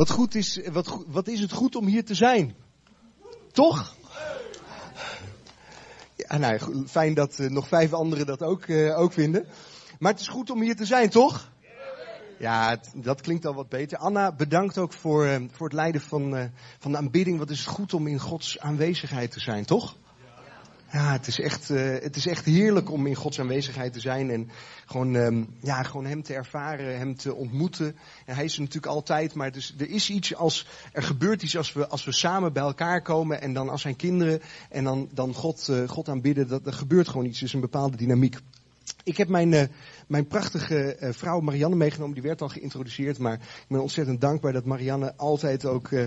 Wat, goed is, wat, wat is het goed om hier te zijn? Toch? Ja, nou, fijn dat eh, nog vijf anderen dat ook, eh, ook vinden. Maar het is goed om hier te zijn, toch? Ja, dat klinkt al wat beter. Anna, bedankt ook voor, eh, voor het leiden van, van de aanbidding. Wat is het goed om in Gods aanwezigheid te zijn, toch? Ja, het is echt, eh, het is echt heerlijk om in Gods aanwezigheid te zijn en gewoon, ehm, ja, gewoon Hem te ervaren, Hem te ontmoeten. En hij is er natuurlijk altijd, maar dus, er is iets als, er gebeurt iets als we, als we samen bij elkaar komen en dan als zijn kinderen en dan, dan God, eh, God aanbidden, dat, er gebeurt gewoon iets, is een bepaalde dynamiek. Ik heb mijn, eh, mijn prachtige eh, vrouw Marianne meegenomen. Die werd al geïntroduceerd. Maar ik ben ontzettend dankbaar dat Marianne altijd ook, eh,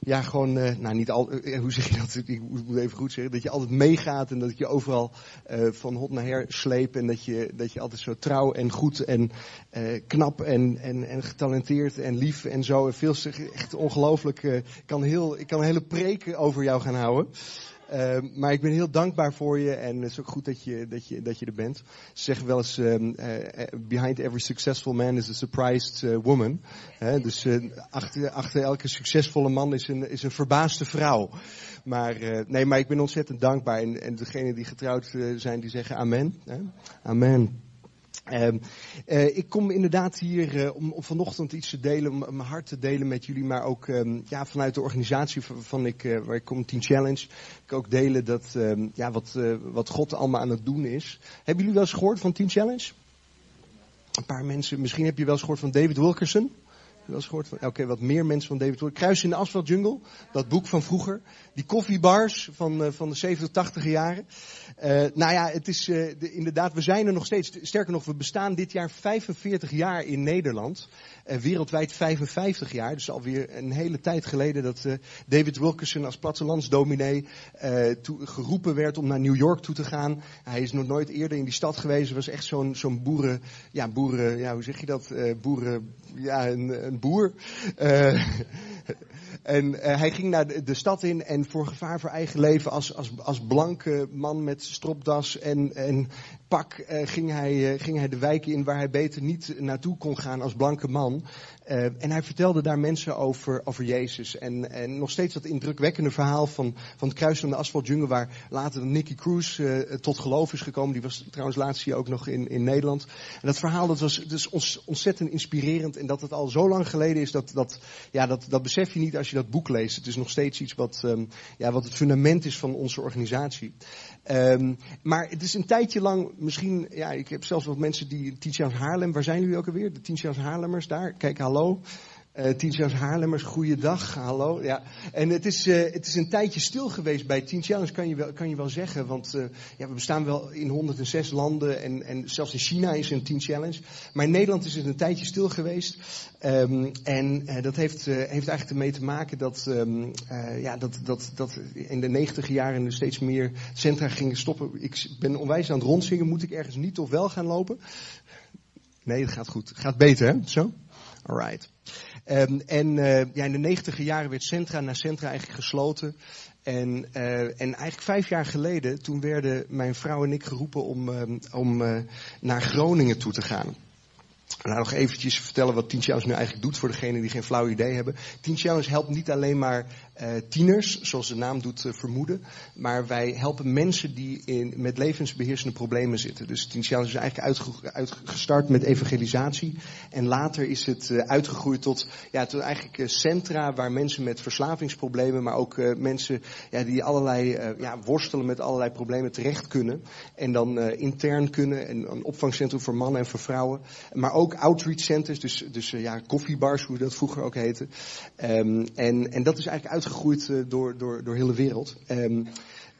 ja, gewoon, nou niet al, hoe zeg je dat? Ik moet even goed zeggen. Dat je altijd meegaat en dat je overal van hot naar her sleept. En dat je, dat je altijd zo trouw en goed en knap en, en, en getalenteerd en lief en zo. En veel, echt ongelooflijk. ik, kan heel, ik kan hele preek over jou gaan houden. Uh, maar ik ben heel dankbaar voor je en het is ook goed dat je, dat je, dat je er bent. Ze zeggen wel eens, um, behind every successful man is a surprised uh, woman. Dus achter, achter elke succesvolle man is een, is een verbaasde vrouw. Maar, nee, maar ik ben ontzettend dankbaar. En, en degenen die getrouwd zijn, die zeggen amen. Amen. Uh, uh, ik kom inderdaad hier uh, om, vanochtend iets te delen, om mijn hart te delen met jullie, maar ook um, ja, vanuit de organisatie van ik, uh, waar ik kom, Teen Challenge, ik ook delen dat, um, ja, wat, wat God allemaal aan het doen is. Hebben jullie wel eens gehoord van Teen Challenge? Een paar mensen, misschien heb je wel eens gehoord van David Wilkerson. Wel eens gehoord van, oké, wat meer mensen van David Wilkerson. Kruis in de Asphalt Jungle, dat boek van vroeger. Die koffiebars van, van de 70, 80 jaren. Uh, nou ja, het is de, inderdaad, we zijn er nog steeds. Sterker nog, we bestaan dit jaar 45 jaar in Nederland. Wereldwijd 55 jaar. Dus alweer een hele tijd geleden dat David Wilkerson als plattelandsdominee toe, geroepen werd om naar New York toe te gaan. Hij is nog nooit eerder in die stad geweest. was echt zo'n boeren, ja, boeren, ja, hoe zeg je dat? Boeren, ja, een, een boer. Uh, en uh, hij ging naar de, de, stad in en voor gevaar voor eigen leven als, als, als blanke man met stropdas en, en pak uh, ging, hij, uh, ging hij de wijken in waar hij beter niet naartoe kon gaan als blanke man. Uh, en hij vertelde daar mensen over, over Jezus. En, en nog steeds dat indrukwekkende verhaal van, van het kruis van de asfaltjungle waar later Nicky Cruz tot geloof is gekomen. Die was trouwens laatst hier ook nog in, in Nederland. En dat verhaal dat was dus ontzettend inspirerend. En dat het al zo lang geleden is, dat, dat, ja, dat, dat besef je niet als je dat boek leest. Het is nog steeds iets wat, um, ja, wat het fundament is van onze organisatie. Um, maar het is een tijdje lang, misschien, ja, ik heb zelfs wat mensen die, Teach Haarlem, waar zijn jullie ook alweer? De Teach Haarlemmers daar, kijk, hallo. Uh, Teach Haarlemmers, goeiedag, hallo. Ja. En het is, uh, het is een tijdje stil geweest bij Teen Challenge, kan je wel, kan je wel zeggen. Want uh, ja, we bestaan wel in 106 landen en, en zelfs in China is een Teen Challenge. Maar in Nederland is het een tijdje stil geweest. Um, en dat heeft, heeft eigenlijk ermee te maken dat, um, ja, dat, dat, dat in de negentiger jaren er steeds meer centra gingen stoppen. Ik ben onwijs aan het rondzingen. Moet ik ergens niet of wel gaan lopen? Nee, het gaat goed. Gaat beter, hè? Zo? Alright. Um, en uh, ja, in de negentiger jaren werd centra na centra eigenlijk gesloten. En, uh, en eigenlijk vijf jaar geleden, toen werden mijn vrouw en ik geroepen om, um, om uh, naar Groningen toe te gaan. Nou, nog eventjes vertellen wat Teen Challenge nu eigenlijk doet voor degenen die geen flauw idee hebben. Teen Challenge helpt niet alleen maar tieners, zoals de naam doet uh, vermoeden. Maar wij helpen mensen die in, met levensbeheersende problemen zitten. Dus Teen is eigenlijk uitge, uitgestart met evangelisatie. En later is het uh, uitgegroeid tot, ja, tot eigenlijk centra waar mensen met verslavingsproblemen, maar ook mensen ja, die allerlei, ja, worstelen met allerlei problemen terecht kunnen. En dan intern kunnen. En een opvangcentrum voor mannen en voor vrouwen. Maar ook outreach centers, dus, dus ja, koffiebars, hoe dat vroeger ook heette. Um, en, en dat is eigenlijk uitgegroeid uh, door, door, door heel de wereld. Um,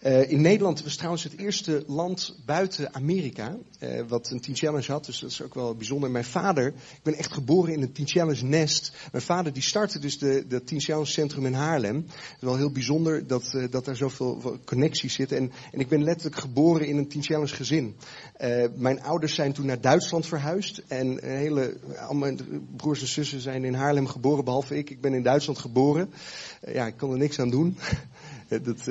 uh, in Nederland was trouwens het eerste land buiten Amerika uh, wat een Teen Challenge had. Dus dat is ook wel bijzonder. Mijn vader, ik ben echt geboren in een Teen Challenge nest. Mijn vader die startte dus de, de Teen Challenge Centrum in Haarlem. Het is wel heel bijzonder dat, uh, dat daar zoveel connecties zitten. En, en ik ben letterlijk geboren in een Teen Challenge gezin. mijn ouders zijn toen naar Duitsland verhuisd. En hele, al mijn broers en zussen zijn in Haarlem geboren, behalve ik. Ik ben in Duitsland geboren. ja, ik kon er niks aan doen. Dat,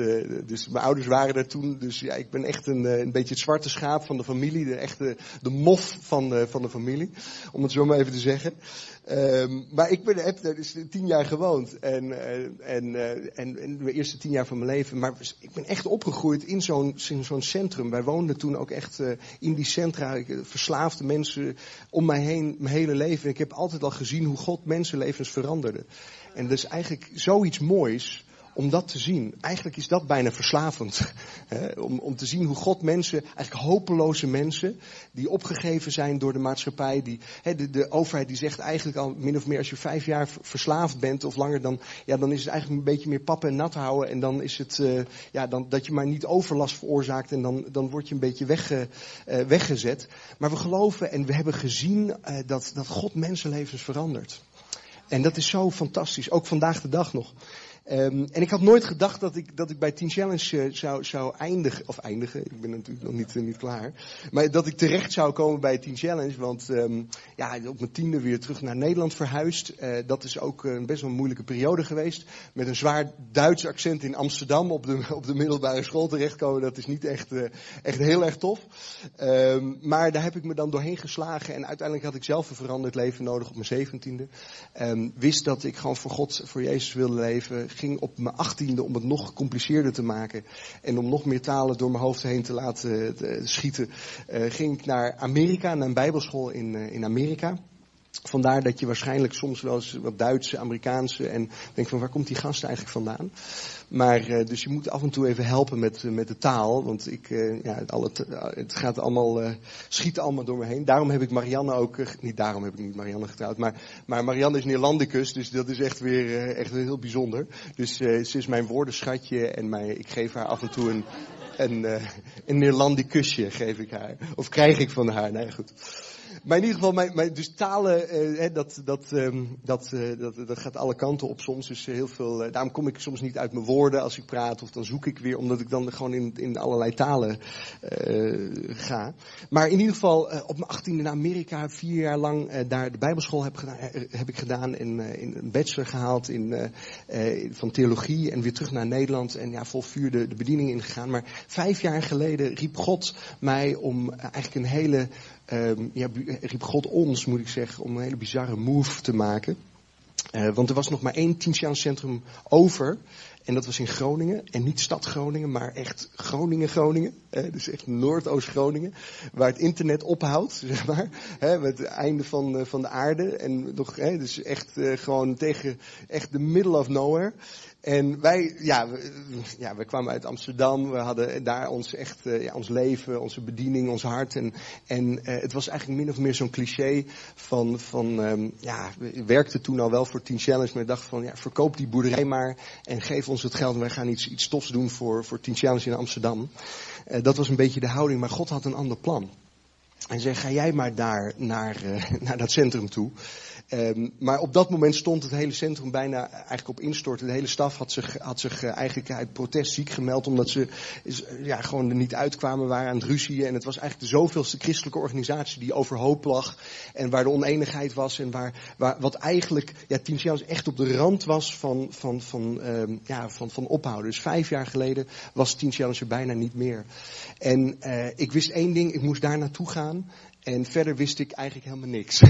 dus mijn ouders waren er toen, dus ja, ik ben echt een, een beetje het zwarte schaap van de familie, de echte de mof van de, van de familie, om het zo maar even te zeggen. Um, maar ik ben, heb er dus tien jaar gewoond. En, en, en, de eerste tien jaar van mijn leven. Maar ik ben echt opgegroeid in zo'n zo'n centrum. Wij woonden toen ook echt in die centra. Ik, verslaafde mensen om mij heen mijn hele leven. Ik heb altijd al gezien hoe God mensenlevens veranderde. En dat is eigenlijk zoiets moois om dat te zien. Eigenlijk is dat bijna verslavend. Hè? Om, om te zien hoe God mensen, eigenlijk hopeloze mensen, die opgegeven zijn door de maatschappij, die, hè, de, de overheid die zegt eigenlijk al min of meer als je vijf jaar verslaafd bent of langer, dan, ja, dan is het eigenlijk een beetje meer pappen en nat houden. En dan is het uh, ja, dan, dat je maar niet overlast veroorzaakt en dan, dan word je een beetje wegge, uh, weggezet. Maar we geloven en we hebben gezien uh, dat, dat God mensenlevens verandert. En dat is zo fantastisch, ook vandaag de dag nog. Um, en ik had nooit gedacht dat ik, dat ik bij Teen Challenge uh, zou, zou eindigen, of eindigen, ik ben natuurlijk nog niet, uh, niet klaar. Maar dat ik terecht zou komen bij Teen Challenge, want um, ja, op mijn tiende weer terug naar Nederland verhuisd. Uh, dat is ook een best wel een moeilijke periode geweest. Met een zwaar Duits accent in Amsterdam op de, op de middelbare school terechtkomen, dat is niet echt, echt heel erg tof. Um, maar daar heb ik me dan doorheen geslagen en uiteindelijk had ik zelf een veranderd leven nodig op mijn zeventiende. wist dat ik gewoon voor God, voor Jezus wilde leven ging op mijn achttiende om het nog gecompliceerder te maken. En om nog meer talen door mijn hoofd heen te laten te schieten. Uh, ging ik naar Amerika, naar een bijbelschool in, uh, in Amerika. Vandaar dat je waarschijnlijk soms wel eens wat Duitse, Amerikaanse en denk van waar komt die gast eigenlijk vandaan? Maar uh, dus je moet af en toe even helpen met, uh, met de taal, want ik, uh, ja, het gaat allemaal, schiet allemaal door me heen. Daarom heb ik Marianne ook, niet daarom heb ik niet Marianne getrouwd, maar, maar Marianne is Neerlandicus, dus dat is echt weer, echt heel bijzonder. Dus ze is mijn woordenschatje en mij, ik geef haar af en toe een, een, een Neerlandicusje, geef ik haar. Of krijg ik van haar, nee goed. Maar in ieder geval, mijn, mijn, dus talen, eh, dat, dat, um, dat, uh, dat, dat gaat alle kanten op soms. Dus heel veel, uh, daarom kom ik soms niet uit mijn woorden als ik praat. Of dan zoek ik weer, omdat ik dan gewoon in, in allerlei talen ga. Maar in ieder geval, op mijn achttiende naar Amerika, vier jaar lang daar de bijbelschool heb, gedaan, heb ik gedaan. En in een bachelor gehaald in, van theologie. En weer terug naar Nederland. En ja, vol vuur de, de bediening ingegaan. Maar vijf jaar geleden riep God mij om eigenlijk een hele um, ja, riep God ons, moet ik zeggen, om een hele bizarre move te maken. Uh, want er was nog maar één centrum over. En dat was in Groningen. En niet stad Groningen, maar echt Groningen-Groningen. Eh, dus echt Noordoost-Groningen. Waar het internet ophoudt, zeg maar. Hè, met het einde van, van de aarde. En nog, hè, dus echt gewoon tegen echt the middle of nowhere. En wij, ja, we, ja, we kwamen uit Amsterdam. We hadden daar ons echt, uh, ja, ons leven, onze bediening, ons hart. En, en uh, het was eigenlijk min of meer zo'n cliché van, van um, ja, we werkten toen al wel voor Teen Challenge. Maar ik dacht van, ja, verkoop die boerderij maar en geef ons het geld. En wij gaan iets, iets tofs doen voor, voor Teen Challenge in Amsterdam. Uh, dat was een beetje de houding, maar God had een ander plan. En zei, ga jij maar daar naar, naar dat centrum toe. Um, maar op dat moment stond het hele centrum bijna eigenlijk op instorten. De hele staf had zich, had zich uh, eigenlijk uit protest ziek gemeld omdat ze ja, gewoon er niet uitkwamen, waren aan het ruzie. En het was eigenlijk de zoveelste christelijke organisatie die overhoop lag. En waar de oneenigheid was en waar, waar wat eigenlijk ja, Team Challenge echt op de rand was van, van, van, um, ja, van, van ophouden. Dus vijf jaar geleden was Team Challenge er bijna niet meer. En ik wist één ding, ik moest daar naartoe gaan. man En verder wist ik eigenlijk helemaal niks.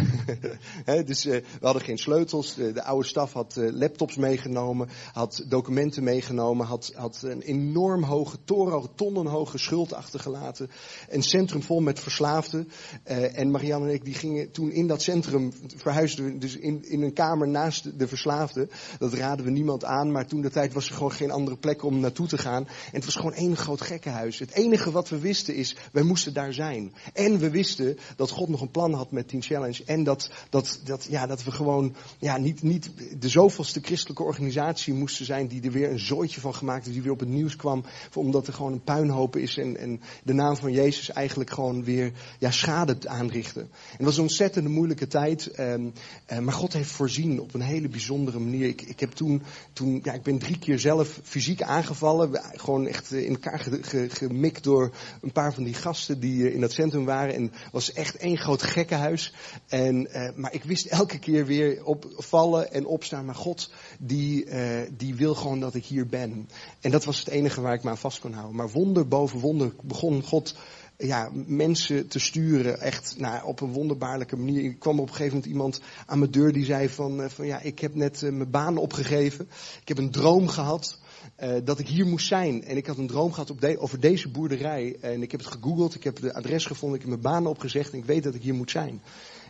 dus uh, we hadden geen sleutels. De, de oude staf had uh, laptops meegenomen, had documenten meegenomen, had, had een enorm hoge, toren, tonnenhoge schuld achtergelaten. Een centrum vol met verslaafden. Uh, en Marianne en ik die gingen toen in dat centrum, verhuisden dus in, in een kamer naast de verslaafden. Dat raden we niemand aan, maar toen de tijd was er gewoon geen andere plek om naartoe te gaan. En het was gewoon één groot gekkenhuis. Het enige wat we wisten is, wij moesten daar zijn. En we wisten dat God nog een plan had met Teen Challenge. En dat, dat, dat, ja, dat we gewoon ja, niet, niet de zoveelste christelijke organisatie moesten zijn die er weer een zooitje van gemaakt die weer op het nieuws kwam. Omdat er gewoon een puinhoop is en, en de naam van Jezus eigenlijk gewoon weer ja, schade aanrichten. En was een ontzettende moeilijke tijd. Um, uh, maar God heeft voorzien op een hele bijzondere manier. Ik, ik heb toen, toen ja, ik ben drie keer zelf fysiek aangevallen. Gewoon echt in elkaar gemikt door een paar van die gasten die in dat centrum waren. En was echt één groot gekkenhuis. En, uh, maar ik wist elke keer weer opvallen en opstaan. Maar God, die, uh, die wil gewoon dat ik hier ben. En dat was het enige waar ik me aan vast kon houden. Maar wonder boven wonder begon God ja, mensen te sturen, echt nou, op een wonderbaarlijke manier. Ik kwam op een gegeven moment iemand aan mijn deur die zei van, uh, van ja, ik heb net mijn baan opgegeven. Ik heb een droom gehad uh, dat ik hier moest zijn. En ik had een droom gehad op over deze boerderij. En ik heb het gegoogeld, ik heb de adres gevonden, ik heb mijn baan opgezegd en ik weet dat ik hier moet zijn.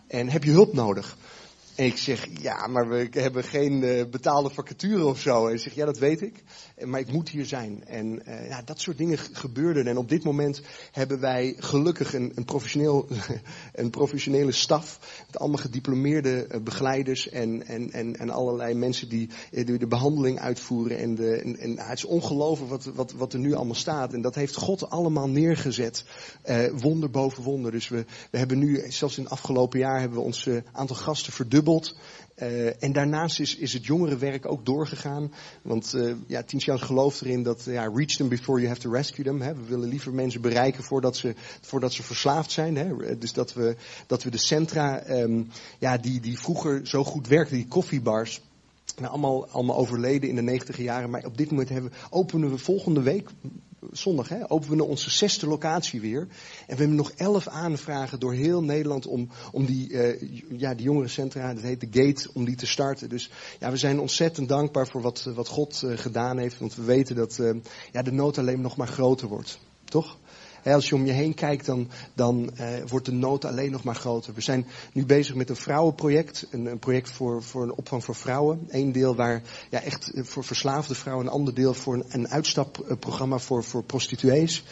En heb je hulp nodig? En ik zeg, ja, maar we hebben geen uh, betaalde vacature of zo. En hij zegt, ja, dat weet ik. Maar ik moet hier zijn. En uh, ja, dat soort dingen gebeurden. En op dit moment hebben wij gelukkig een, een, professioneel, een professionele staf. Met allemaal gediplomeerde uh, begeleiders en, en, en, en allerlei mensen die, de behandeling uitvoeren. En, de, en, en het is ongelooflijk wat, wat, wat er nu allemaal staat. En dat heeft God allemaal neergezet. wonder boven wonder. Dus we, we hebben nu, zelfs in het afgelopen jaar, hebben we ons aantal gasten verdubbeld uh, en daarnaast is, is het jongerenwerk ook doorgegaan. Want uh, ja, Tiensians gelooft erin dat ja, reach them before you have to rescue them. Hè. We willen liever mensen bereiken voordat ze, voordat ze verslaafd zijn. Hè. Dus dat we, dat we de centra, um, ja, die, die vroeger zo goed werkten, die koffiebars. Nou, allemaal, allemaal overleden in de negentiger jaren. Maar op dit moment hebben, openen we volgende week, zondag, hè, openen we onze zesde locatie weer. En we hebben nog elf aanvragen door heel Nederland om, om die, uh, ja, die jongerencentra, dat heet de Gate, om die te starten. Dus ja, we zijn ontzettend dankbaar voor wat, wat God uh, gedaan heeft. Want we weten dat uh, ja, de nood alleen nog maar groter wordt. Toch? Als je om je heen kijkt, dan, dan uh, wordt de nood alleen nog maar groter. We zijn nu bezig met een vrouwenproject. Een, een project voor, voor een opvang voor vrouwen. Eén deel waar ja, echt voor verslaafde vrouwen. Een ander deel voor een, een uitstapprogramma voor, voor prostituees.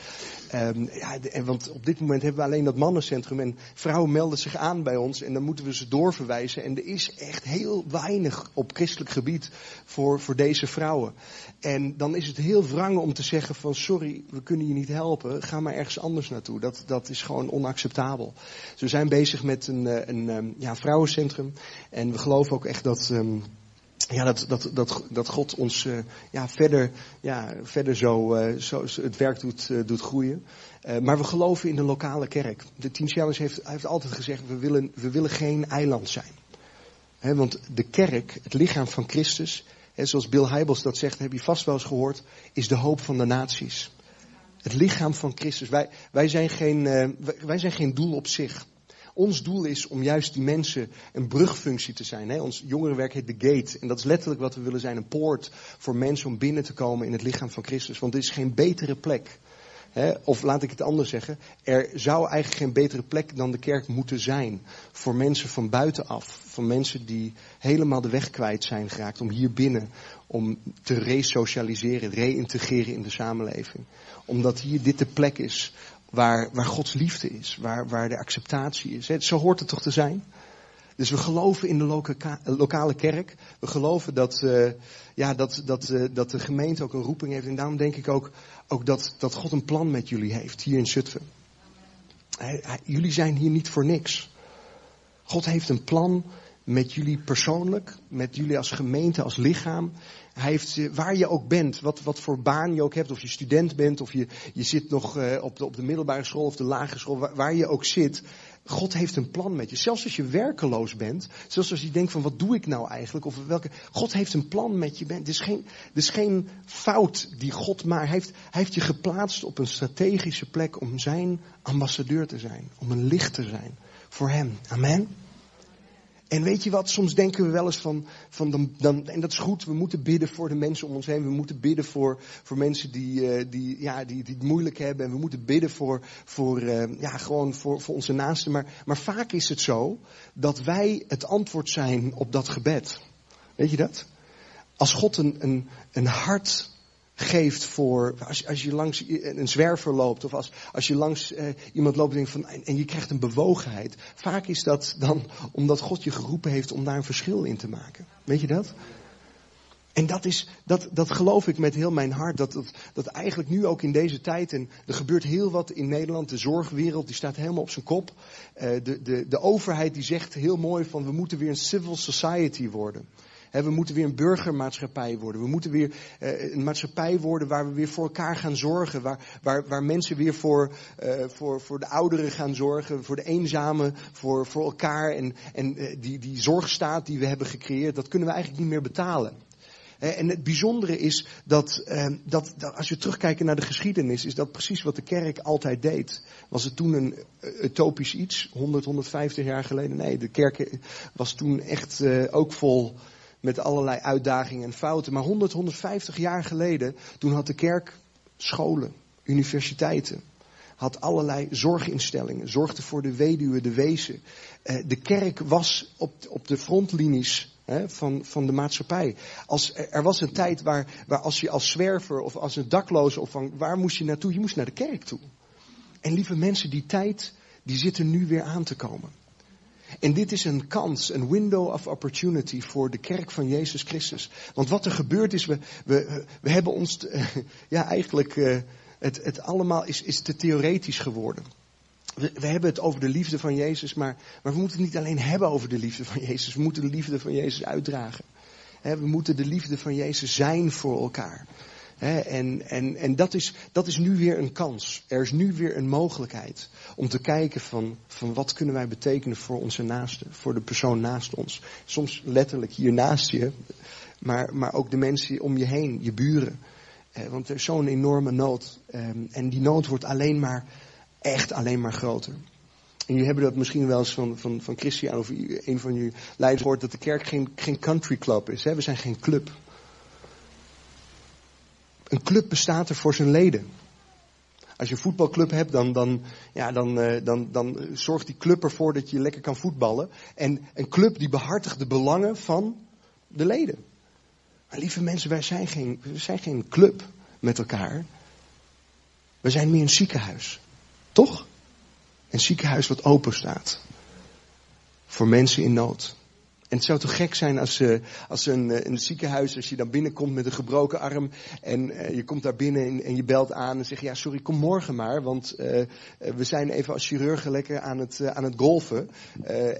Um, ja, want op dit moment hebben we alleen dat mannencentrum en vrouwen melden zich aan bij ons en dan moeten we ze doorverwijzen. En er is echt heel weinig op christelijk gebied voor, voor deze vrouwen. En dan is het heel wrang om te zeggen van sorry, we kunnen je niet helpen, ga maar ergens anders naartoe. Dat, dat is gewoon onacceptabel. Dus we zijn bezig met een, eh, een, een ja, vrouwencentrum en we geloven ook echt dat... Um, ja, dat, dat, dat, dat God ons uh, ja, verder, ja, verder zo, uh, zo het werk doet, uh, doet groeien. maar we geloven in de lokale kerk. De Team Challenge heeft, heeft altijd gezegd, we willen, we willen geen eiland zijn. He, want de kerk, het lichaam van Christus, he, zoals Bill Hybels dat zegt, heb je vast wel eens gehoord, is de hoop van de naties. Het lichaam van Christus. Wij, wij, zijn, geen, wij zijn geen doel op zich. Ons doel is om juist die mensen een brugfunctie te zijn. Hè? Ons jongerenwerk heet de gate. En dat is letterlijk wat we willen zijn. Een poort voor mensen om binnen te komen in het lichaam van Christus. Want er is geen betere plek. Hè? Of laat ik het anders zeggen. Er zou eigenlijk geen betere plek dan de kerk moeten zijn. Voor mensen van buitenaf. Voor mensen die helemaal de weg kwijt zijn geraakt. Om hier binnen. Om te resocialiseren. Reïntegreren in de samenleving. Omdat hier dit de plek is waar, waar Gods liefde is, waar, waar de acceptatie is. Zo hoort het toch te zijn? Dus we geloven in de loka lokale kerk. We geloven dat, uh, ja, dat, dat, uh, dat de gemeente ook een roeping heeft. En daarom denk ik ook, ook dat, dat God een plan met jullie heeft hier in Zutphen. Jullie zijn hier niet voor niks. God heeft een plan met jullie persoonlijk, met jullie als gemeente, als lichaam. Hij heeft, eh, waar je ook bent, wat, wat voor baan je ook hebt, of je student bent, of je, je zit nog uh, op, de, op de middelbare school of de lagere school, waar, waar, je ook zit. God heeft een plan met je. Zelfs als je werkeloos bent, zelfs als je denkt van wat doe ik nou eigenlijk, of welke, God heeft een plan met je. Het is geen, het is geen fout die God maar heeft. Hij heeft je geplaatst op een strategische plek om zijn ambassadeur te zijn, om een licht te zijn voor hem. Amen. En weet je wat, soms denken we wel eens van, van dan, en dat is goed, we moeten bidden voor de mensen om ons heen. We moeten bidden voor, voor mensen die, uh, die, ja, die, die het moeilijk hebben. En we moeten bidden voor, voor, uh, ja, gewoon voor, voor onze naasten. Maar, maar vaak is het zo dat wij het antwoord zijn op dat gebed. Weet je dat? Als God een, een, een hart geeft voor, als, als je langs een zwerver loopt of als, als je langs uh, iemand loopt en, denkt van, en, je krijgt een bewogenheid. Vaak is dat dan omdat God je geroepen heeft om daar een verschil in te maken. Weet je dat? En dat is, dat, dat geloof ik met heel mijn hart, dat, dat, dat eigenlijk nu ook in deze tijd, en er gebeurt heel wat in Nederland, de zorgwereld die staat helemaal op zijn kop. Uh, de, de, de overheid die zegt heel mooi van we moeten weer een civil society worden. We moeten weer een burgermaatschappij worden. We moeten weer uh, een maatschappij worden waar we weer voor elkaar gaan zorgen. Waar, waar, waar mensen weer voor, uh, voor, voor de ouderen gaan zorgen. Voor de eenzamen, voor, voor elkaar. En, en uh, die, die zorgstaat die we hebben gecreëerd, dat kunnen we eigenlijk niet meer betalen. En het bijzondere is dat, dat, dat, als je terugkijkt naar de geschiedenis, is dat precies wat de kerk altijd deed. Was het toen een utopisch iets, 100, 150 jaar geleden? Nee, de kerk was toen echt ook vol met allerlei uitdagingen en fouten. Maar 100, 150 jaar geleden, toen had de kerk scholen, universiteiten. Had allerlei zorginstellingen, zorgde voor de weduwe, de wezen. De kerk was op, op de frontlinies van, van de maatschappij. Als, er was een tijd waar, waar als je als zwerver of als een dakloze of van waar moest je naartoe? Je moest naar de kerk toe. En lieve mensen, die tijd, die zit er nu weer aan te komen. En dit is een kans, een window of opportunity voor de kerk van Jezus Christus. Want wat er gebeurt is, we, we, we hebben ons, ja eigenlijk, uh, het, het allemaal is, is te theoretisch geworden. We, we, hebben het over de liefde van Jezus, maar, maar we moeten het niet alleen hebben over de liefde van Jezus. We moeten de liefde van Jezus uitdragen. We moeten de liefde van Jezus zijn voor elkaar. En en, en dat, is, dat is nu weer een kans. Er is nu weer een mogelijkheid om te kijken van, van wat kunnen wij betekenen voor onze naasten, voor de persoon naast ons. Soms letterlijk hier naast je, maar, maar ook de mensen om je heen, je buren. Want er is zo'n enorme nood. Eh, en die nood wordt alleen maar, echt alleen maar groter. En jullie hebben dat misschien wel eens van, van, van Christian of een van jullie leiders gehoord dat de kerk geen, geen country club is. Hè? We zijn geen club. Een club bestaat er voor zijn leden. Als je een voetbalclub hebt, dan, dan, ja, dan, uh, dan, dan zorgt die club ervoor dat je lekker kan voetballen. En een club die behartigt de belangen van de leden. Maar lieve mensen, wij zijn geen, wij zijn geen club met elkaar. We zijn meer een ziekenhuis. Toch? Een ziekenhuis wat open staat. Voor mensen in nood. En het zou toch gek zijn als, uh, als een, uh, een ziekenhuis, als je dan binnenkomt met een gebroken arm en uh, je komt daar binnen en, je belt aan en zegt, ja sorry, kom morgen maar, want we zijn even als chirurgen lekker aan het, aan het golfen.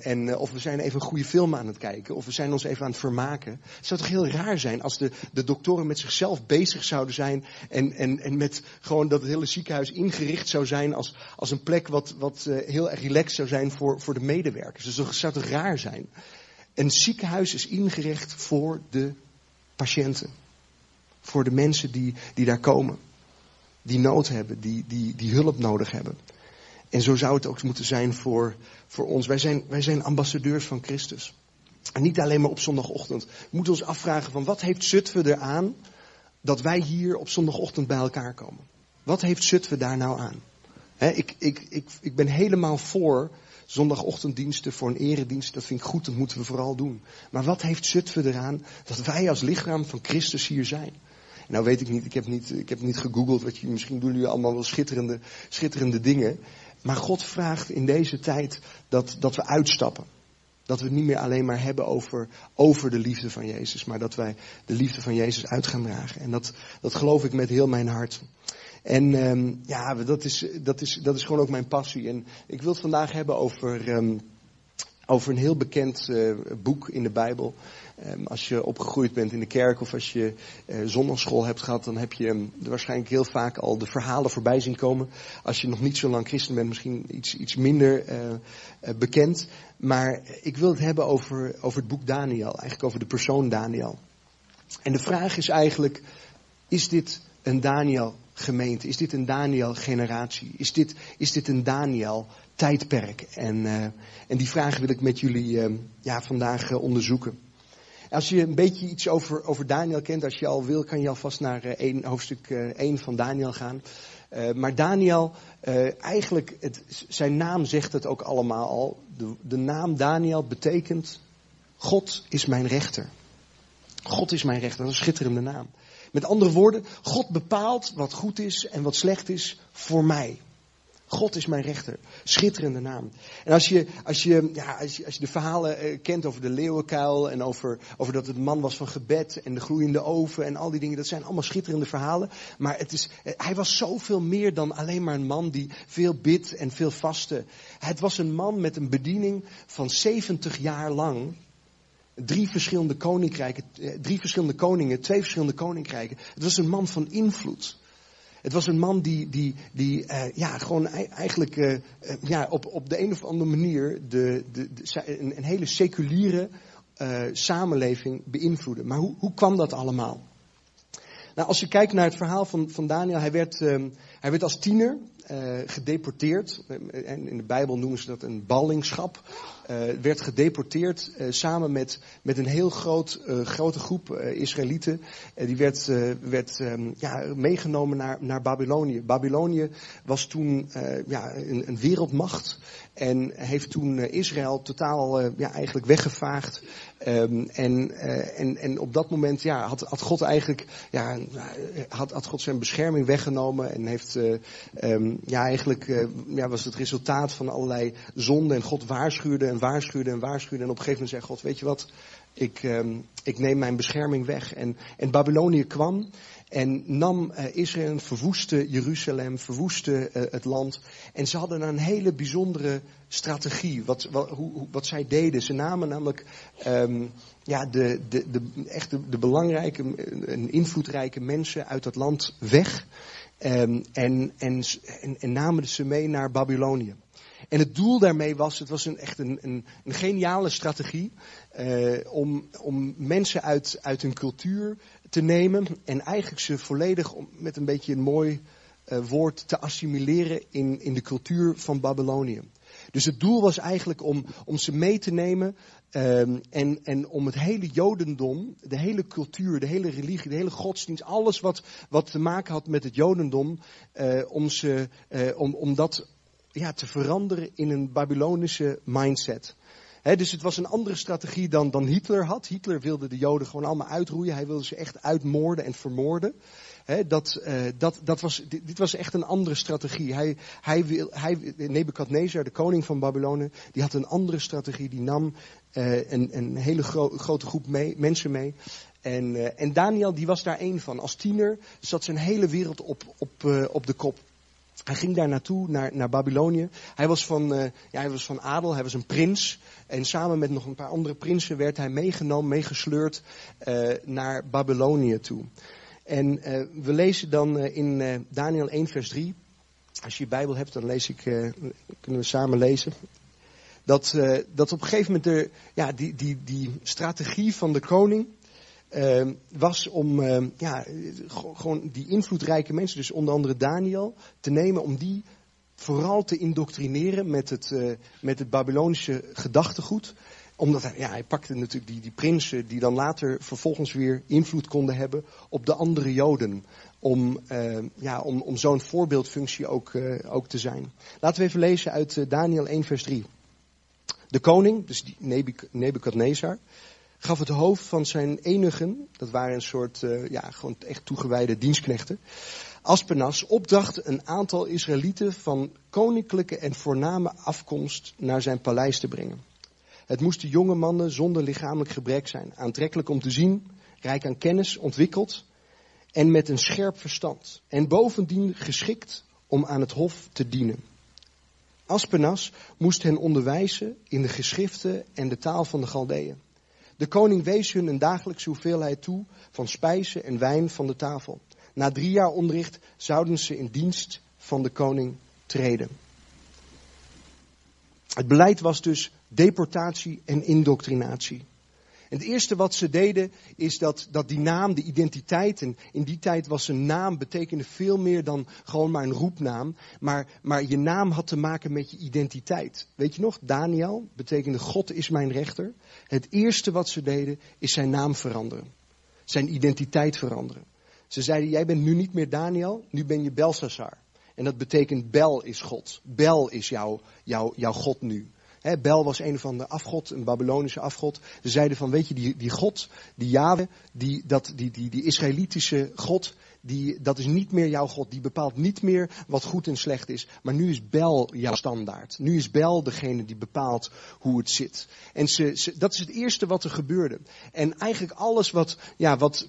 en, of we zijn even een goede film aan het kijken, of we zijn ons even aan het vermaken. Het zou toch heel raar zijn als de, de doktoren met zichzelf bezig zouden zijn en, en, en met gewoon dat het hele ziekenhuis ingericht zou zijn als, als een plek wat, wat heel erg relaxed zou zijn voor, voor de medewerkers. Dus dat zou toch raar zijn? Een ziekenhuis is ingericht voor de patiënten. Voor de mensen die, die daar komen. Die nood hebben, die, die, die hulp nodig hebben. En zo zou het ook moeten zijn voor, voor ons. Wij zijn, wij zijn ambassadeurs van Christus. En niet alleen maar op zondagochtend. We moeten ons afvragen van wat heeft Zutphen eraan dat wij hier op zondagochtend bij elkaar komen? Wat heeft Zutphen daar nou aan? ik, ik, ik, ik ben helemaal voor zondagochtenddiensten voor een eredienst, dat vind ik goed, dat moeten we vooral doen. Maar wat heeft Zutphen eraan dat wij als lichaam van Christus hier zijn? Nou weet ik niet, ik heb niet, ik heb niet gegoogeld, wat je, misschien doen jullie allemaal wel schitterende, schitterende dingen. Maar God vraagt in deze tijd dat, dat we uitstappen. Dat we het niet meer alleen maar hebben over, over de liefde van Jezus, maar dat wij de liefde van Jezus uit gaan dragen. En dat, dat geloof ik met heel mijn hart. En um, ja, dat is, dat, is, dat is gewoon ook mijn passie. En ik wil het vandaag hebben over, um, over een heel bekend uh, boek in de Bijbel. Um, als je opgegroeid bent in de kerk of als je uh, zondagschool hebt gehad, dan heb je um, waarschijnlijk heel vaak al de verhalen voorbij zien komen. Als je nog niet zo lang christen bent, misschien iets, iets minder uh, bekend. Maar ik wil het hebben over, over het boek Daniel, eigenlijk over de persoon Daniel. En de vraag is eigenlijk, is dit een Daniel gemeente? Is dit een Daniel-generatie? Is dit, is dit een Daniel-tijdperk? En, uh, en die vragen wil ik met jullie uh, ja, vandaag uh, onderzoeken. Als je een beetje iets over, over Daniel kent, als je al wil, kan je alvast naar één, hoofdstuk 1 van Daniel gaan. maar Daniel, eigenlijk, het, zijn naam zegt het ook allemaal al. De, de naam Daniel betekent, God is mijn rechter. God is mijn rechter, dat is een schitterende naam. Met andere woorden, God bepaalt wat goed is en wat slecht is voor mij. God is mijn rechter. Schitterende naam. En als je, als je, ja, als je, als je de verhalen eh, kent over de leeuwenkuil en over, over dat het man was van gebed en de gloeiende oven en al die dingen, dat zijn allemaal schitterende verhalen. Maar het is, eh, hij was zoveel meer dan alleen maar een man die veel bidt en veel vastte. Het was een man met een bediening van 70 jaar lang Drie verschillende koninkrijken, eh, drie verschillende koningen, twee verschillende koninkrijken. Het was een man van invloed. Het was een man die, die, die uh, ja, gewoon eigenlijk uh, ja, op, op de een of andere manier de, de, de een, een, hele seculiere samenleving beïnvloedde. Maar hoe, hoe kwam dat allemaal? Nou, als je kijkt naar het verhaal van, van Daniel, hij werd, um, hij werd als tiener uh, gedeporteerd. En in de Bijbel noemen ze dat een ballingschap. Uh, werd gedeporteerd uh, samen met, met een heel groot, grote groep Israëlieten. die werd, werd um, ja, meegenomen naar, naar Babylonië. Babylonië was toen ja, een, een wereldmacht. En heeft toen Israël totaal ja, eigenlijk weggevaagd. Um, en, en, en op dat moment ja, had, had God eigenlijk ja, had, had God zijn bescherming weggenomen. En heeft uh, ja, eigenlijk uh, ja, was het resultaat van allerlei zonden. En God waarschuwde en waarschuwde en waarschuwde. En op een gegeven moment zei God, weet je wat, ik, um, ik neem mijn bescherming weg. En, en Babylonië kwam en nam uh, Israël, verwoestte Jeruzalem, verwoestte uh, het land. En ze hadden een hele bijzondere strategie, wat, wat, hoe, wat zij deden. Ze namen namelijk um, ja, de, de, de, echt de, de belangrijke en invloedrijke mensen uit dat land weg. Um, en, en, en, en namen ze mee naar Babylonië. En het doel daarmee was, het was een, echt een, een, geniale strategie, uh, om, om mensen uit, uit hun cultuur te nemen en eigenlijk ze volledig met een beetje een mooi uh, woord te assimileren in, in de cultuur van Babylonië. Dus het doel was eigenlijk om, om ze mee te nemen um, en, en om het hele Jodendom, de hele cultuur, de hele religie, de hele godsdienst, alles wat, wat te maken had met het Jodendom, uh, om, ze, uh, om, om dat ja, te veranderen in een Babylonische mindset. Dus het was een andere strategie dan, dan Hitler had. Hitler wilde de Joden gewoon allemaal uitroeien. Hij wilde ze echt uitmoorden en vermoorden. Dat, uh, dat, dat was, dit, was echt een andere strategie. Hij, hij wil, hij, Nebukadnezar, de koning van Babylonië, die had een andere strategie. Die nam uh, een, een hele gro grote groep mensen mee. En, uh, en Daniel die was daar één van. Als tiener zat zijn hele wereld op, op, op de kop. Hij ging daar naartoe, naar, naar Babylonië. Hij was, van, ja, hij was van adel, hij was een prins. En samen met nog een paar andere prinsen werd hij meegenomen, meegesleurd naar Babylonië toe. En uh, we lezen dan in Daniel 1 vers 3. Als je je Bijbel hebt, dan lees ik, kunnen we samen lezen. Dat, dat op een gegeven moment de, ja, die, die, die strategie van de koning uh, was om uh, ja, gewoon die invloedrijke mensen, dus onder andere Daniel, te nemen om die vooral te indoctrineren met het, met het Babylonische gedachtegoed. Omdat hij, ja, hij pakte natuurlijk die, die prinsen die dan later vervolgens weer invloed konden hebben op de andere Joden. Om, ja, om, om zo'n voorbeeldfunctie ook, ook te zijn. Laten we even lezen uit Daniel 1 vers 3. De koning, dus Nebukadnezar, gaf het hoofd van zijn enigen, dat waren een soort, ja, gewoon echt toegewijde dienstknechten, Aspenas opdracht een aantal Israëlieten van koninklijke en voorname afkomst naar zijn paleis te brengen. Het moesten jonge mannen zonder lichamelijk gebrek zijn, aantrekkelijk om te zien, rijk aan kennis, ontwikkeld en met een scherp verstand. En bovendien geschikt om aan het hof te dienen. Aspenas moest hen onderwijzen in de geschriften en de taal van de Galdeën. De koning wees hun een dagelijkse hoeveelheid toe van spijzen en wijn van de tafel. Na drie jaar onderricht zouden ze in dienst van de koning treden. Het beleid was dus deportatie en indoctrinatie. En het eerste wat ze deden is dat, dat die naam, de identiteit, en in die tijd was een naam betekende veel meer dan gewoon maar een roepnaam. Maar, maar je naam had te maken met je identiteit. Weet je nog, Daniel betekende God is mijn rechter. Het eerste wat ze deden is zijn naam veranderen. Zijn identiteit veranderen. Ze zeiden, jij bent nu niet meer Daniel, nu ben je Belshazzar. En dat betekent Bel is God. Bel is jouw, jouw, jouw God nu. Bel was een van de afgod, een Babylonische afgod. Ze zeiden van, weet je, die, die God, die Yahweh, die, dat, die, die, die Israëlitische God, die, dat is niet meer jouw God. Die bepaalt niet meer wat goed en slecht is. Maar nu is Bel jouw standaard. Nu is Bel degene die bepaalt hoe het zit. En ze, ze, dat is het eerste wat er gebeurde. En eigenlijk alles wat, ja, wat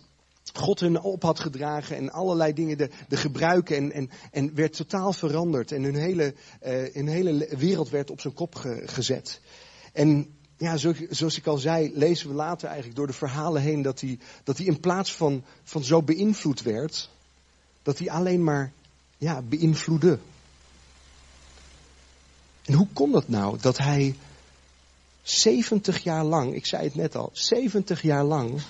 God hun op had gedragen en allerlei dingen, de, de gebruiken en, en, en werd totaal veranderd. En hun hele, uh, hele wereld werd op zijn kop ge, gezet. En ja, zoals ik al zei, lezen we later eigenlijk door de verhalen heen dat hij, dat hij in plaats van, van zo beïnvloed werd, dat hij alleen maar ja, beïnvloedde. En hoe kon dat nou dat hij 70 jaar lang, ik zei het net al, 70 jaar lang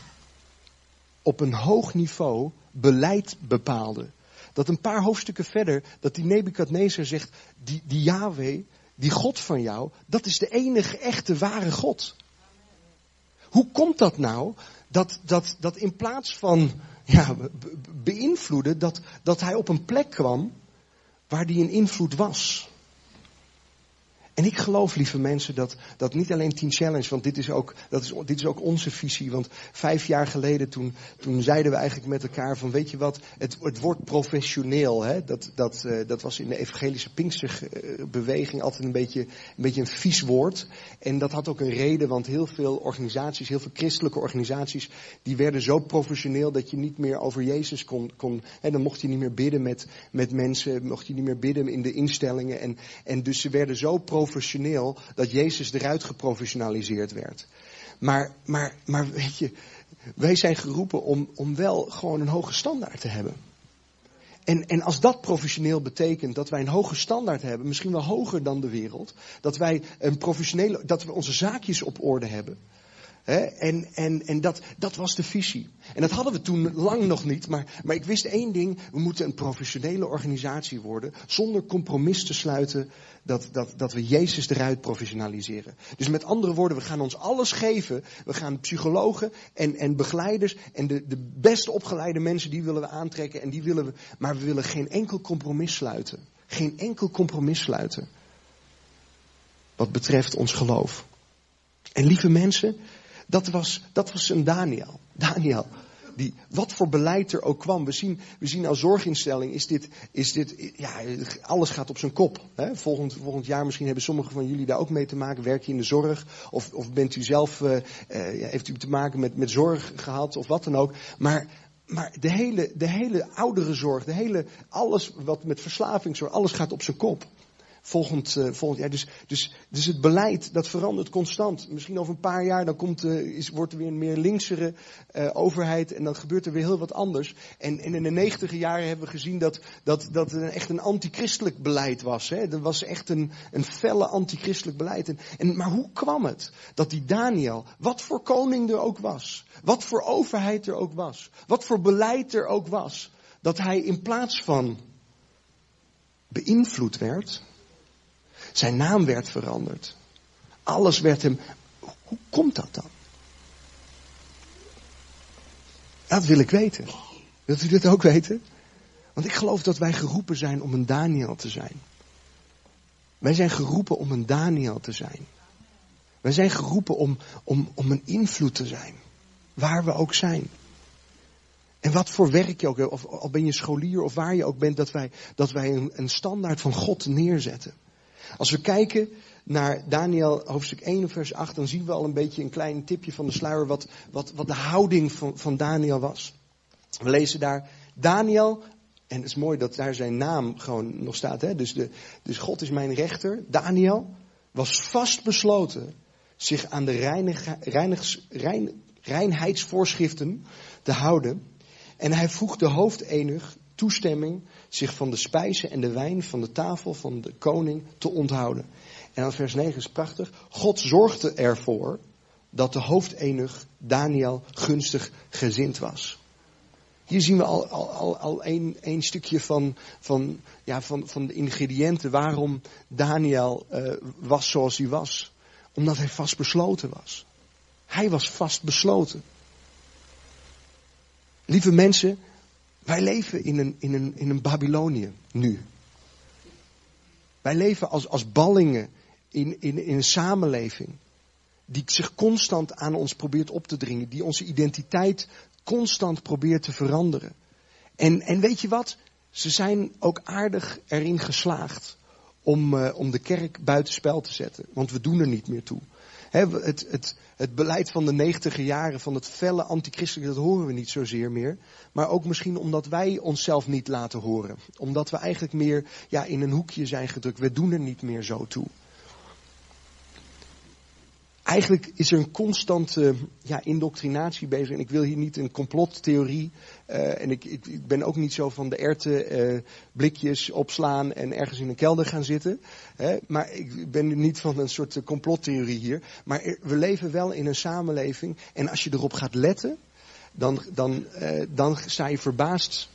op een hoog niveau beleid bepaalde. Dat een paar hoofdstukken verder, dat die Nebukadnezar zegt, die, die Yahweh, die God van jou, dat is de enige echte ware God. Hoe komt dat nou, dat, dat, dat in plaats van ja, beïnvloeden, dat, dat hij op een plek kwam waar die een invloed was? En ik geloof, lieve mensen, dat, dat niet alleen Teen Challenge, want dit is, ook, dat is, dit is ook onze visie. Want vijf jaar geleden, toen, toen zeiden we eigenlijk met elkaar van, weet je wat, het, het wordt professioneel. Hè? Dat, dat, uh, dat was in de evangelische Pinksterbeweging altijd een beetje, een beetje een vies woord. En dat had ook een reden, want heel veel organisaties, heel veel christelijke organisaties, die werden zo professioneel dat je niet meer over Jezus kon, kon hè, dan mocht je niet meer bidden met, met mensen, mocht je niet meer bidden in de instellingen. En, en dus ze werden zo professioneel professioneel dat Jezus eruit geprofessionaliseerd werd. Maar, maar, maar weet je, wij zijn geroepen om, om wel gewoon een hoge standaard te hebben. En, en als dat professioneel betekent dat wij een hoge standaard hebben, misschien wel hoger dan de wereld, dat wij een professionele, dat we onze zaakjes op orde hebben, en en, en dat, dat was de visie. En dat hadden we toen lang nog niet. Maar, maar ik wist één ding. We moeten een professionele organisatie worden. Zonder compromis te sluiten dat, dat, dat we Jezus eruit professionaliseren. Dus met andere woorden, we gaan ons alles geven. We gaan psychologen en, en begeleiders en de, de best opgeleide mensen, die willen we aantrekken. En die willen we, maar we willen geen enkel compromis sluiten. Geen enkel compromis sluiten. Wat betreft ons geloof. En lieve mensen, dat was, dat was een Daniel. Daniel. Die, wat voor beleid er ook kwam. We zien, we zien als zorginstelling is dit, is dit ja, alles gaat op zijn kop. Hè? Volgend, volgend jaar misschien hebben sommigen van jullie daar ook mee te maken. Werk je in de zorg? Of, of bent u zelf, uh, uh, heeft u te maken met, met zorg gehad of wat dan ook. Maar, maar de hele, de hele ouderenzorg, de hele, alles wat met verslaving zorgt, alles gaat op zijn kop volgend, uh, volgend jaar. Dus, dus, dus het beleid dat verandert constant. Misschien over een paar jaar dan komt, uh, is, wordt er weer een meer linksere uh, overheid en dan gebeurt er weer heel wat anders. En, in de negentiger jaren hebben we gezien dat, dat, dat het echt een antichristelijk beleid was. Hè? Dat was echt een, een felle antichristelijk beleid. En, en, maar hoe kwam het dat die Daniel, wat voor koning er ook was, wat voor overheid er ook was, wat voor beleid er ook was, dat hij in plaats van beïnvloed werd, zijn naam werd veranderd. Alles werd hem. Hoe komt dat dan? Dat wil ik weten. Wilt u dit ook weten? Want ik geloof dat wij geroepen zijn om een Daniel te zijn. Wij zijn geroepen om een Daniel te zijn. Wij zijn geroepen om, om, om een invloed te zijn. Waar we ook zijn. En wat voor werk je ook, of al ben je scholier of waar je ook bent, dat wij, dat wij een, een standaard van God neerzetten. Als we kijken naar Daniel hoofdstuk 1 vers 8, dan zien we al een beetje een klein tipje van de sluier wat, wat, wat de houding van, van Daniel was. We lezen daar Daniel, en het is mooi dat daar zijn naam gewoon nog staat. Hè? Dus, de, dus God is mijn rechter. Daniel was vastbesloten zich aan de reinig, reinheidsvoorschriften te houden. En hij vroeg de hoofdenig toestemming zich van de spijzen en de wijn van de tafel van de koning te onthouden. En dan vers 9 is prachtig. God zorgde ervoor dat de hoofdenig Daniel gunstig gezind was. Hier zien we al, al, al, een, stukje van, van, ja, van, van de ingrediënten waarom Daniel uh, was zoals hij was. Omdat hij vastbesloten was. Hij was vastbesloten. Lieve mensen, wij leven in een, in een, in een Babylonië nu. Wij leven als, als ballingen in, in, in een samenleving die zich constant aan ons probeert op te dringen, die onze identiteit constant probeert te veranderen. En, en weet je wat? Ze zijn ook aardig erin geslaagd om, uh, om de kerk buitenspel te zetten, want we doen er niet meer toe. He, het, het, het beleid van de negentiger jaren, van het felle antichristelijke, dat horen we niet zozeer meer. Maar ook misschien omdat wij onszelf niet laten horen. Omdat we eigenlijk meer ja, in een hoekje zijn gedrukt. We doen er niet meer zo toe. Eigenlijk is er een constante ja, indoctrinatie bezig. En ik wil hier niet een complottheorie. Uh, en ik, ik, ben ook niet zo van de erten uh, blikjes opslaan en ergens in een kelder gaan zitten. Hè? Maar ik ben niet van een soort complottheorie hier. Maar we leven wel in een samenleving. En als je erop gaat letten, dan, dan, dan sta je verbaasd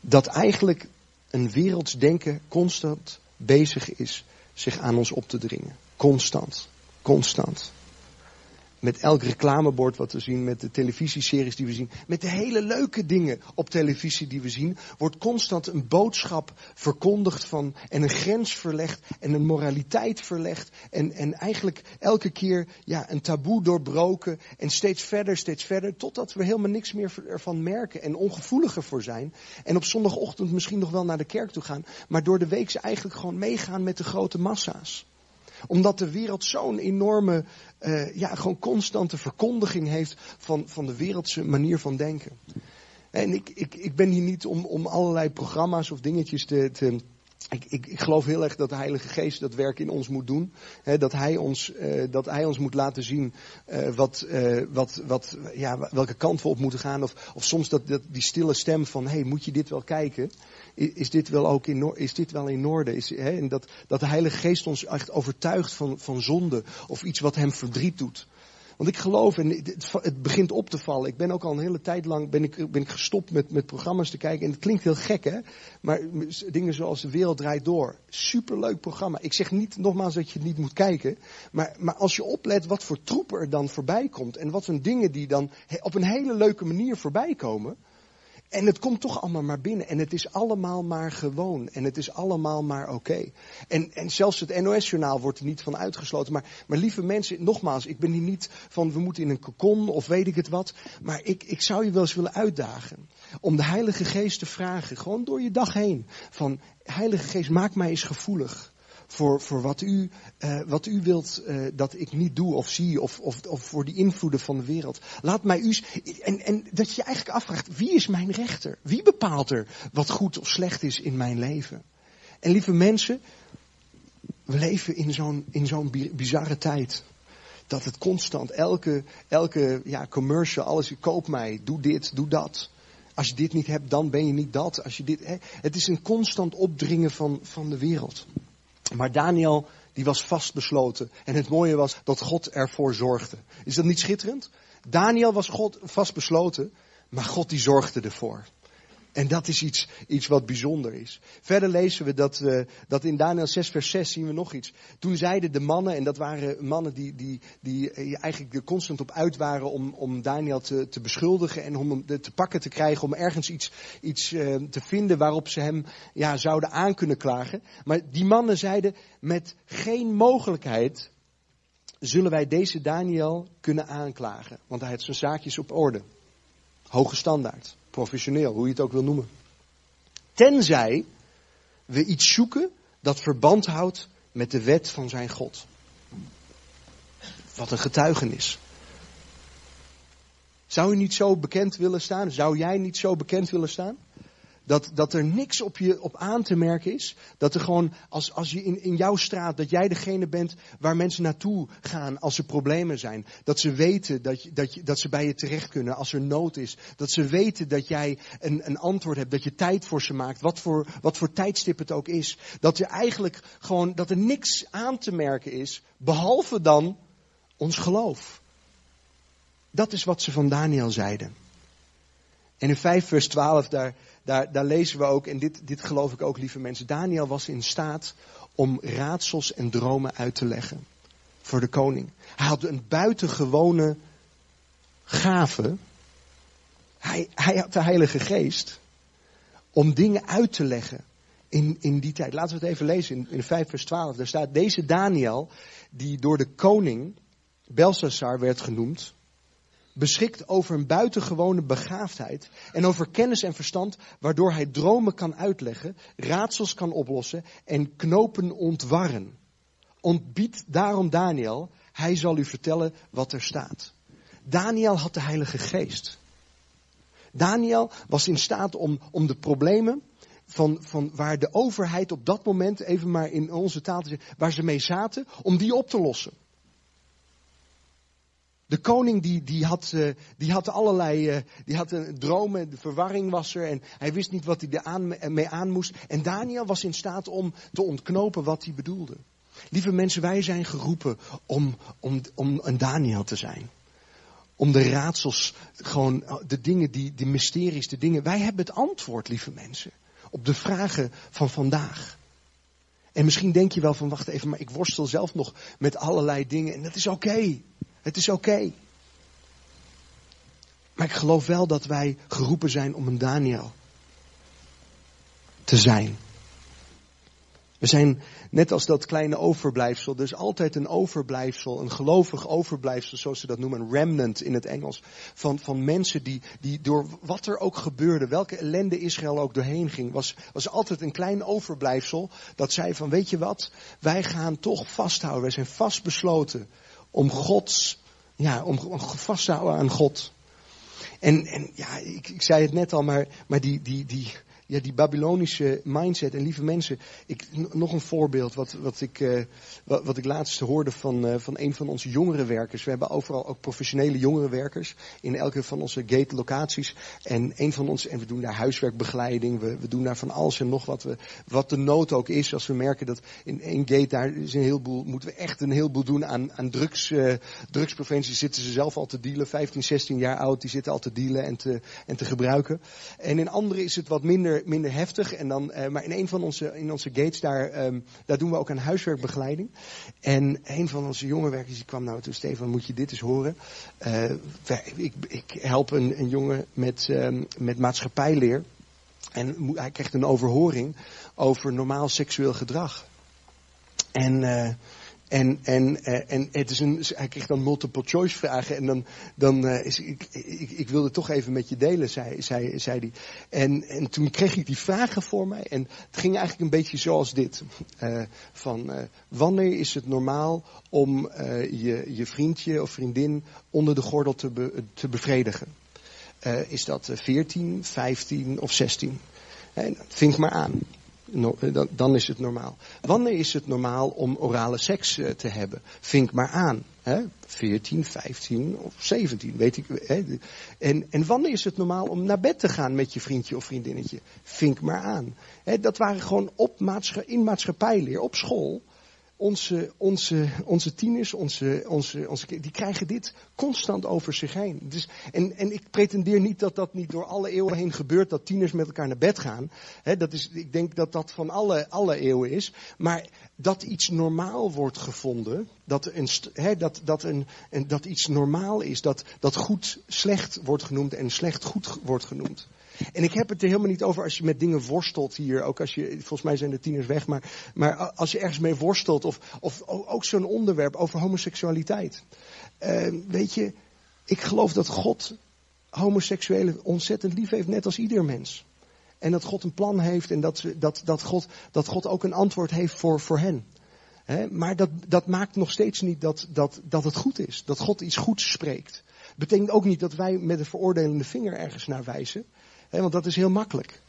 dat eigenlijk een wereldsdenken constant bezig is zich aan ons op te dringen. Constant. Constant. Met elk reclamebord wat we zien, met de televisieseries die we zien, met de hele leuke dingen op televisie die we zien, wordt constant een boodschap verkondigd van en een grens verlegd en een moraliteit verlegd en, en eigenlijk elke keer ja, een taboe doorbroken en steeds verder, steeds verder, totdat we helemaal niks meer ervan merken en ongevoeliger voor zijn. En op zondagochtend misschien nog wel naar de kerk toe gaan, maar door de week ze eigenlijk gewoon meegaan met de grote massa's omdat de wereld zo'n enorme, uh, ja, gewoon constante verkondiging heeft van, van de wereldse manier van denken. En ik, ik, ik ben hier niet om, om allerlei programma's of dingetjes te, te ik, ik, ik, geloof heel erg dat de Heilige Geest dat werk in ons moet doen. dat, hij ons, uh, dat Hij ons moet laten zien uh, wat, uh, wat, wat, ja, welke kant we op moeten gaan. Of, of soms dat, dat, die stille stem van, hey, moet je dit wel kijken? is dit wel ook in, is dit wel in orde? Is, en dat, dat de Heilige Geest ons echt overtuigt van, van zonde of iets wat hem verdriet doet. Want ik geloof, en het, begint op te vallen. Ik ben ook al een hele tijd lang ben ik, ben ik gestopt met, met programma's te kijken. En het klinkt heel gek, hè? Maar dingen zoals De Wereld Draait Door. Superleuk programma. Ik zeg niet nogmaals dat je het niet moet kijken. Maar, maar als je oplet wat voor troepen er dan voorbij komt. En wat voor dingen die dan op een hele leuke manier voorbij komen. En het komt toch allemaal maar binnen. En het is allemaal maar gewoon. En het is allemaal maar oké. En, en zelfs het NOS-journaal wordt er niet van uitgesloten. Maar, maar lieve mensen, nogmaals, ik ben hier niet van we moeten in een kokon of weet ik het wat. Maar ik, ik zou je wel eens willen uitdagen. Om de Heilige Geest te vragen, gewoon door je dag heen. Van Heilige Geest, maak mij eens gevoelig voor, voor wat, u, uh, wat u wilt uh, dat ik niet doe of zie, of, of, of voor die invloeden van de wereld. Laat mij u. En, en dat je je eigenlijk afvraagt: wie is mijn rechter? Wie bepaalt er wat goed of slecht is in mijn leven? En lieve mensen, we leven in zo'n, in zo'n bizarre tijd. Dat het constant, elke, elke ja, commercial, alles, koop mij, doe dit, doe dat. Als je dit niet hebt, dan ben je niet dat. Als je dit, hè, het is een constant opdringen van, van de wereld. Maar Daniel, die was vastbesloten. En het mooie was dat God ervoor zorgde. Is dat niet schitterend? Daniel was God vastbesloten, maar God die zorgde ervoor. En dat is iets, iets wat bijzonder is. Verder lezen we dat, uh, dat in Daniel 6 vers 6 zien we nog iets. Toen zeiden de mannen, en dat waren mannen die, die, die uh, eigenlijk er constant op uit waren om, om Daniel te, te beschuldigen en om hem te pakken te krijgen, om ergens iets, iets uh, te vinden waarop ze hem ja, zouden aan kunnen klagen. Maar die mannen zeiden, met geen mogelijkheid zullen wij deze Daniel kunnen aanklagen. Want hij heeft zijn zaakjes op orde. Hoge standaard professioneel, hoe je het ook wil noemen. Tenzij we iets zoeken dat verband houdt met de wet van zijn God. Wat een getuigenis. Zou u niet zo bekend willen staan? Zou jij niet zo bekend willen staan? Dat, dat er niks op je op aan te merken is. Dat er gewoon, als, als je in, in jouw straat, dat jij degene bent waar mensen naartoe gaan als er problemen zijn. Dat ze weten dat, je, dat, je, dat ze bij je terecht kunnen als er nood is. Dat ze weten dat jij een, een antwoord hebt, dat je tijd voor ze maakt. Wat voor, wat voor tijdstip het ook is. Dat er eigenlijk gewoon, dat er niks aan te merken is, behalve dan ons geloof. Dat is wat ze van Daniel zeiden. En in 5 vers 12, daar, daar, daar lezen we ook, en dit, dit geloof ik ook, lieve mensen. Daniel was in staat om raadsels en dromen uit te leggen voor de koning. Hij had een buitengewone gave. Hij, hij had de Heilige Geest om dingen uit te leggen in, in die tijd. Laten we het even lezen in, in 5 vers 12. Daar staat deze Daniel, die door de koning Belshazzar werd genoemd, beschikt over een buitengewone begaafdheid en over kennis en verstand, waardoor hij dromen kan uitleggen, raadsels kan oplossen en knopen ontwarren. Ontbied daarom Daniel, hij zal u vertellen wat er staat. Daniel had de Heilige Geest. Daniel was in staat om, om de problemen van, van waar de overheid op dat moment, even maar in onze taal te zeggen, waar ze mee zaten, om die op te lossen. De koning die, die, had, uh, die had allerlei, uh, die had een dromen, de verwarring was er en hij wist niet wat hij er aan, mee aan moest. En Daniel was in staat om te ontknopen wat hij bedoelde. Lieve mensen, wij zijn geroepen om, om, om een Daniel te zijn. Om de raadsels, gewoon de dingen, die, die mysteries, de dingen. Wij hebben het antwoord, lieve mensen, op de vragen van vandaag. En misschien denk je wel van, wacht even, maar ik worstel zelf nog met allerlei dingen en dat is oké. Het is oké. Maar ik geloof wel dat wij geroepen zijn om een Daniel te zijn. We zijn net als dat kleine overblijfsel. Er is altijd een overblijfsel, een gelovig overblijfsel, zoals ze dat noemen, een remnant in het Engels. Van, van mensen die, die door wat er ook gebeurde, welke ellende Israël ook doorheen ging, was, was altijd een klein overblijfsel dat zei van weet je wat, wij gaan toch vasthouden. Wij zijn vastbesloten om Gods, ja, om, vast te houden aan God. En, en ja, ik, ik zei het net al, maar, maar die, die, die, ja, die Babylonische mindset. En lieve mensen, ik, nog een voorbeeld wat, wat, ik, uh, wat, ik laatst hoorde van, uh, van een van onze jongerenwerkers. We hebben overal ook professionele jongerenwerkers in elke van onze gate locaties. En een van ons, en we doen daar huiswerkbegeleiding, we, we doen daar van alles en nog wat, we, wat de nood ook is. Als we merken dat in één gate daar is een heleboel, moeten we echt een heleboel doen aan, aan drugs, uh, drugspreventie. Zitten ze zelf al te dealen, 15, 16 jaar oud, die zitten al te dealen en te, en te gebruiken. En in andere is het wat minder minder, heftig. En dan, uh, maar in een van onze, in onze gates, daar, um, daar doen we ook aan huiswerkbegeleiding. En een van onze jonge werkers die kwam nou toe, Stefan, moet je dit eens horen. Uh, ik, ik help een, een jongen met, um, met maatschappijleer. En hij krijgt een overhoring over normaal seksueel gedrag. En uh, en, en, uh, en het is een, hij kreeg dan multiple choice vragen. En dan, dan uh, is, ik, ik, ik wilde toch even met je delen, zei, zei, zei hij. En, en toen kreeg ik die vragen voor mij. En het ging eigenlijk een beetje zoals dit. Uh, van wanneer is het normaal om je, je vriendje of vriendin onder de gordel te, te bevredigen? is dat 14, 15 of 16? En vink maar aan. Eh, dan is het normaal. Wanneer is het normaal om orale seks eh, te hebben? Vink maar aan. Hè? 14, 15 of 17, weet ik. Hè? En, en wanneer is het normaal om naar bed te gaan met je vriendje of vriendinnetje? Vink maar aan. Hè? Dat waren gewoon op maatschappij, in maatschappijleer, op school onze, onze, onze tieners, onze, onze, onze, die krijgen dit constant over zich heen. Dus, en, en ik pretendeer niet dat dat niet door alle eeuwen heen gebeurt, dat tieners met elkaar naar bed gaan. Dat is, ik denk dat dat van alle, alle eeuwen is. Maar dat iets normaal wordt gevonden, dat, een, he, dat, dat, een, dat iets normaal is, dat, dat goed slecht wordt genoemd en slecht goed wordt genoemd. En ik heb het er helemaal niet over als je met dingen worstelt hier. Ook als je, volgens mij zijn de tieners weg, maar, maar als je ergens mee worstelt. Of, of ook zo'n onderwerp over homoseksualiteit. Uh, weet je, ik geloof dat God homoseksuelen ontzettend lief heeft, net als ieder mens. En dat God een plan heeft en dat, dat, dat, God, dat God ook een antwoord heeft voor, voor hen. He, maar dat, dat maakt nog steeds niet dat, dat, dat het goed is. Dat God iets goeds spreekt. Betekent ook niet dat wij met een veroordelende vinger ergens naar wijzen want dat is heel makkelijk.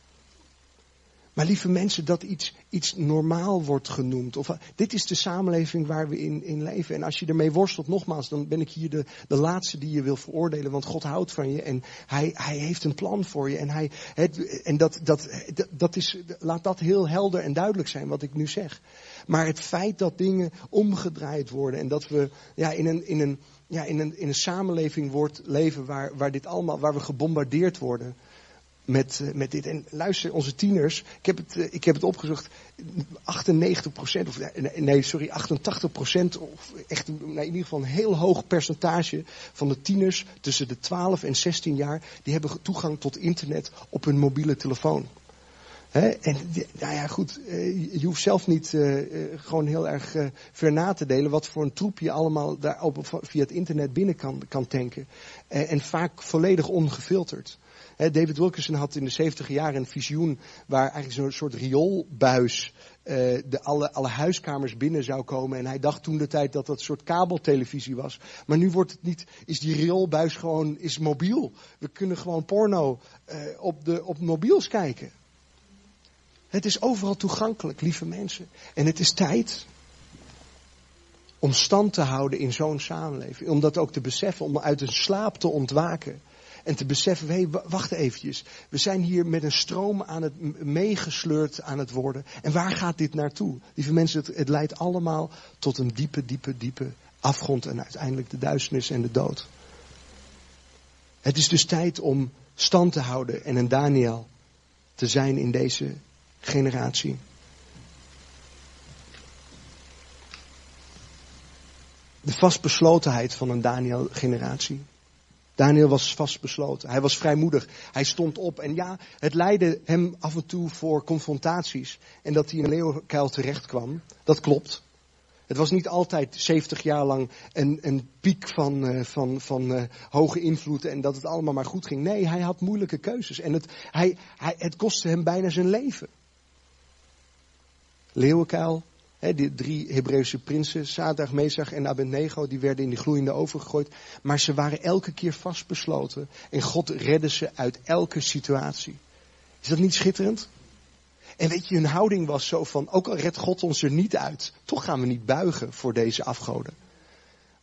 Maar lieve mensen, dat iets, iets normaal wordt genoemd. Of, dit is de samenleving waar we in, in leven. En als je ermee worstelt, nogmaals, dan ben ik hier de, de laatste die je wil veroordelen. Want God houdt van je en hij, hij heeft een plan voor je. En, hij, het, en dat, dat, dat is, laat dat heel helder en duidelijk zijn wat ik nu zeg. Maar het feit dat dingen omgedraaid worden en dat we ja, in, een, in, een, ja, in, een, in een samenleving wordt leven waar, waar dit allemaal, waar we gebombardeerd worden met, eh, met dit. En luister, onze tieners, ik heb het, eh, ik heb het opgezocht, 98 procent, of nee, sorry, 88 procent, of echt nou, in ieder geval een heel hoog percentage van de tieners tussen de 12 en 16 jaar, die hebben toegang tot internet op hun mobiele telefoon. En nou ja, goed, eh, je hoeft zelf niet gewoon heel erg ver na te delen wat voor een troep je allemaal daar op, via het internet binnen kan, kan tanken. en vaak volledig ongefilterd. David Wilkerson had in de 70 jaren een visioen waar eigenlijk zo'n soort rioolbuis uh, de alle, alle huiskamers binnen zou komen. En hij dacht toen de tijd dat dat een soort kabeltelevisie was. Maar nu wordt het niet, is die rioolbuis gewoon, is mobiel. We kunnen gewoon porno uh, op, de, op mobiels kijken. Het is overal toegankelijk, lieve mensen. En het is tijd om stand te houden in zo'n samenleving. Om dat ook te beseffen, om uit een slaap te ontwaken. En te beseffen, hé, wacht eventjes. We zijn hier met een stroom aan het meegesleurd aan het worden. En waar gaat dit naartoe? Lieve mensen, het leidt allemaal tot een diepe, diepe, diepe afgrond en uiteindelijk de duisternis en de dood. Het is dus tijd om stand te houden en een Daniel te zijn in deze generatie. De vastbeslotenheid van een Daniel-generatie. Daniel was vastbesloten. Hij was vrijmoedig. Hij stond op. En ja, het leidde hem af en toe voor confrontaties. En dat hij in een terecht kwam. Dat klopt. Het was niet altijd 70 jaar lang een, een piek van, uh, van, van uh, hoge invloed en dat het allemaal maar goed ging. Nee, hij had moeilijke keuzes en het, hij, hij, het kostte hem bijna zijn leven. Leeuwenkuil, hè, die drie Hebreeuwse prinsen, Sadag, Mesach en Abednego, die werden in die gloeiende oven gegooid. Maar ze waren elke keer vastbesloten en God redde ze uit elke situatie. Is dat niet schitterend? En weet je, hun houding was zo van, ook al redt God ons er niet uit, toch gaan we niet buigen voor deze afgoden.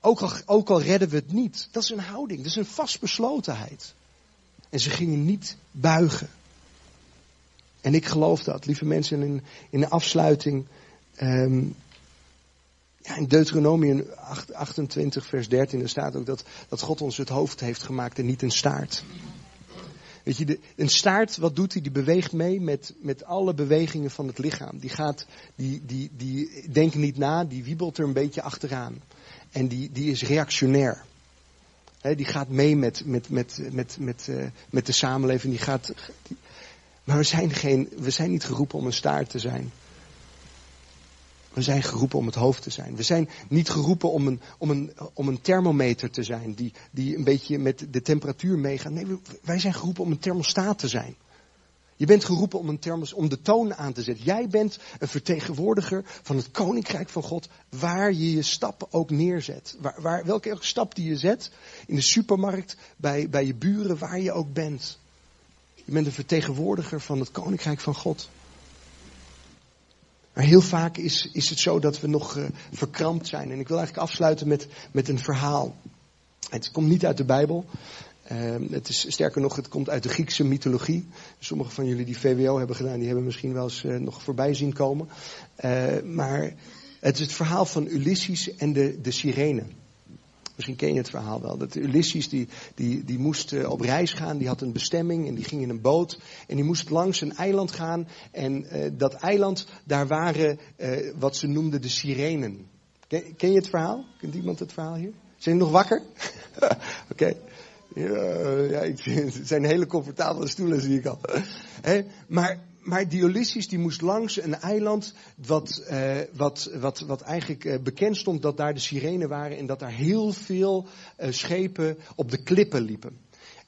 Ook al, ook al redden we het niet. Dat is een houding, dat is een vastbeslotenheid. En ze gingen niet buigen. En ik geloof dat, lieve mensen, in, in de afsluiting. Ja, in Deuteronomium 28, vers 13, staat ook dat, dat God ons het hoofd heeft gemaakt en niet een staart. Weet je, de, een staart, wat doet hij? Die beweegt mee met, met alle bewegingen van het lichaam. Die gaat, die, die, die denkt niet na, die wiebelt er een beetje achteraan. En die, die is reactionair. He, die gaat mee met, met, met, met, met, uh, met de samenleving. Die gaat, maar we zijn, geen, we zijn niet geroepen om een staart te zijn. We zijn geroepen om het hoofd te zijn. We zijn niet geroepen om een, om een, om een thermometer te zijn die, die een beetje met de temperatuur meegaat. Nee, wij zijn geroepen om een thermostaat te zijn. Je bent geroepen om, een thermos, om de toon aan te zetten. Jij bent een vertegenwoordiger van het koninkrijk van God, waar je je stap ook neerzet. Waar, welke stap die je zet, in de supermarkt, bij, bij je buren, waar je ook bent. Je bent een vertegenwoordiger van het koninkrijk van God. Maar heel vaak is, is het zo dat we nog uh, verkrampt zijn. En ik wil eigenlijk afsluiten met, met een verhaal. Het komt niet uit de Bijbel. Uh, het is, sterker nog, het komt uit de Griekse mythologie. Sommigen van jullie die VWO hebben gedaan, die hebben misschien wel eens uh, nog voorbij zien komen. maar het is het verhaal van Ulysses en de, de sirene. Misschien ken je het verhaal wel. Dat Ulysses die, die, die moest eh, op reis gaan, die had een bestemming en die ging in een boot. En die moest langs een eiland gaan. En uh, dat eiland, daar waren uh, wat ze noemden de sirenen. Ken, je het verhaal? Kent iemand het verhaal hier? Zijn jullie nog wakker? Oké. Ja, ja, het zijn hele comfortabele stoelen, zie ik al. maar maar die Ulysses die moest langs een eiland wat, uh, wat, wat, wat eigenlijk uh, bekend stond dat daar de sirenen waren en dat daar heel veel uh, schepen op de klippen liepen.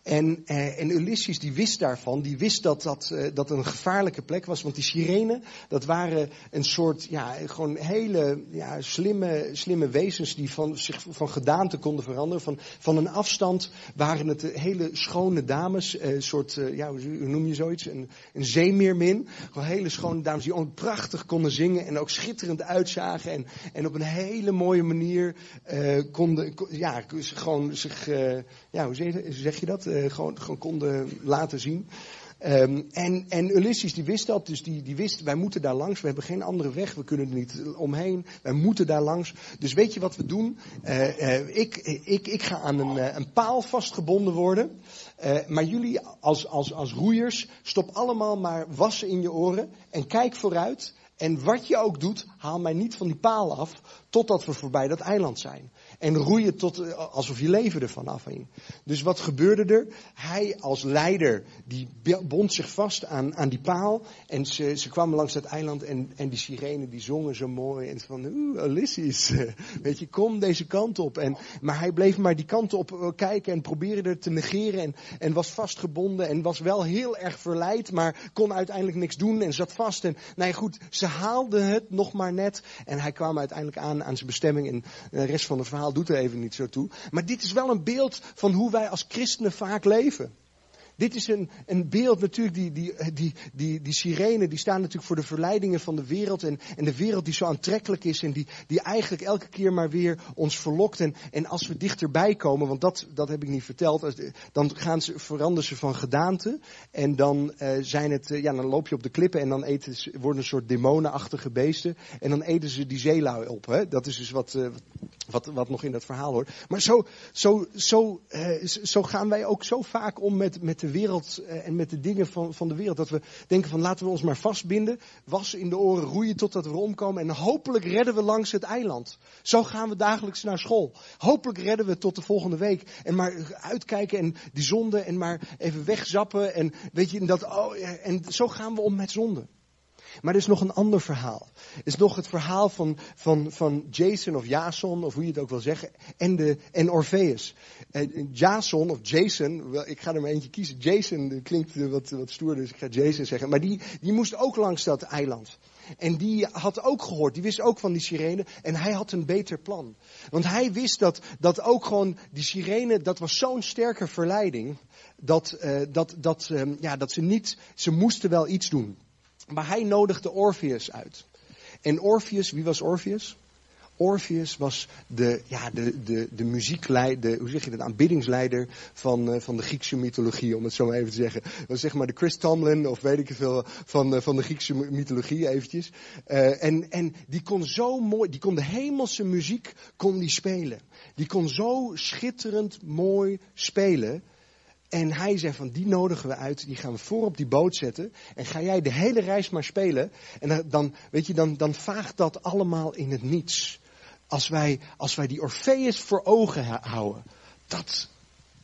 En, eh, en Ulysses die wist daarvan, die wist dat dat, eh, dat een gevaarlijke plek was. Want die sirenen, dat waren een soort, ja, gewoon hele ja, slimme, slimme wezens die van, zich van gedaante konden veranderen. Van, van een afstand waren het hele schone dames, een eh, soort, eh, ja, hoe noem je zoiets? Een, een zeemeermin. Gewoon hele schone dames die prachtig konden zingen en ook schitterend uitzagen. En, en op een hele mooie manier uh, konden, ja, gewoon zich, uh, ja, hoe zeg je dat? Uh, gewoon, gewoon konden laten zien. Um, en, en Ulysses die wist dat, dus die, die wist, wij moeten daar langs, we hebben geen andere weg, we kunnen er niet omheen, wij moeten daar langs. Dus weet je wat we doen? Uh, uh, ik, ik, ik ga aan een, een paal vastgebonden worden, maar jullie als, als, als roeiers, stop allemaal maar wassen in je oren en kijk vooruit. En wat je ook doet, haal mij niet van die paal af, totdat we voorbij dat eiland zijn. En roeien tot, eh, alsof je leven ervan afhing. Dus wat gebeurde er? Hij als leider, die bond zich vast aan, aan die paal. En ze, ze kwamen langs dat eiland en, en die sirenen die zongen zo mooi. En van, oeh, Ulysses, weet je, kom deze kant op. En, maar hij bleef maar die kant op eh, kijken en probeerde het te negeren. En, en was vastgebonden en was wel heel erg verleid, maar kon uiteindelijk niks doen en zat vast. En nou goed, ze haalden het nog maar net. En hij kwam uiteindelijk aan aan zijn bestemming. En de rest van het verhaal doet er even niet zo toe. Maar dit is wel een beeld van hoe wij als christenen vaak leven. Dit is een, een beeld natuurlijk, die, die, die, die, die sirenen, die staan natuurlijk voor de verleidingen van de wereld. En, en de wereld die zo aantrekkelijk is en die, die eigenlijk elke keer maar weer ons verlokt. En, en als we dichterbij komen, want dat, dat heb ik niet verteld, dan gaan ze, veranderen ze van gedaante. En dan, uh, zijn het, uh, ja, dan loop je op de klippen en dan eten ze, worden een soort demonenachtige beesten. En dan eten ze die zeelui op. Hè? Dat is dus wat, uh, wat, wat nog in dat verhaal hoort. Maar zo, zo, zo, zo gaan wij ook zo vaak om met, met de wereld en met de dingen van, van de wereld. Dat we denken van laten we ons maar vastbinden, wassen in de oren, roeien totdat we omkomen. En hopelijk redden we langs het eiland. Zo gaan we dagelijks naar school. Hopelijk redden we tot de volgende week. En maar uitkijken en die zonde en maar even wegzappen. En weet je, dat, oh, en zo gaan we om met zonde. Maar er is nog een ander verhaal. Er is nog het verhaal van, van, van Jason of Jason, of hoe je het ook wil zeggen, en, de, en Orpheus. En Jason of Jason, ik ga er maar eentje kiezen. Jason klinkt wat, wat stoer, dus ik ga Jason zeggen. Maar die, die moest ook langs dat eiland. En die had ook gehoord, die wist ook van die sirene. En hij had een beter plan. Want hij wist dat, dat ook gewoon die sirene, dat was zo'n sterke verleiding. Dat, uh, dat, dat, uh, ja, dat ze niet, ze moesten wel iets doen. Maar hij nodigde Orpheus uit. En Orpheus, wie was Orpheus? Orpheus was de, ja, de, de, de muziekleider, hoe zeg je dat, aanbiddingsleider van, uh, van de Griekse mythologie, om het zo maar even te zeggen. Dat was zeg maar de Chris Tomlin, of weet ik veel, van, uh, van de Griekse mythologie eventjes. Uh, en, en die kon zo mooi, die kon de hemelse muziek kon die spelen. Die kon zo schitterend mooi spelen. En hij zei van, die nodigen we uit, die gaan we voor op die boot zetten. En ga jij de hele reis maar spelen. En dan, weet je, dan, dan vaagt dat allemaal in het niets. Als wij, als wij die Orpheus voor ogen houden. Dat,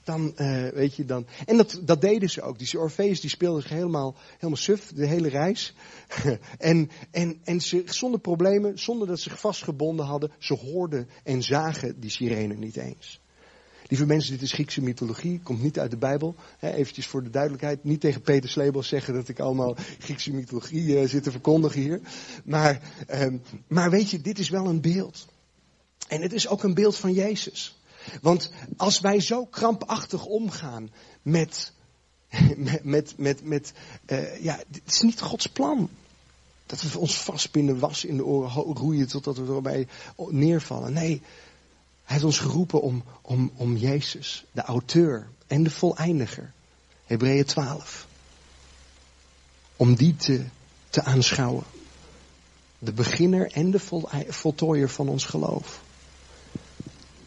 dan, uh, weet je, dan. En dat, dat deden ze ook. Die Orpheus die speelde zich helemaal, helemaal suf, de hele reis. en, en, en ze, zonder problemen, zonder dat ze zich vastgebonden hadden, ze hoorden en zagen die sirene niet eens. Lieve mensen, dit is Griekse mythologie, komt niet uit de Bijbel. He, eventjes voor de duidelijkheid, niet tegen Peter Slebel zeggen dat ik allemaal Griekse mythologie uh, zit te verkondigen hier. Maar, um, maar weet je, dit is wel een beeld. En het is ook een beeld van Jezus. Want als wij zo krampachtig omgaan met, met, met, met, uh, ja, het is niet Gods plan. Dat we ons vastbinden, was in de oren, roeien totdat we erbij neervallen. Nee, heeft ons geroepen om, om, om Jezus, de auteur en de voleindiger. Hebreeën 12. Om die te, te aanschouwen. De beginner en de vol, voltooier van ons geloof.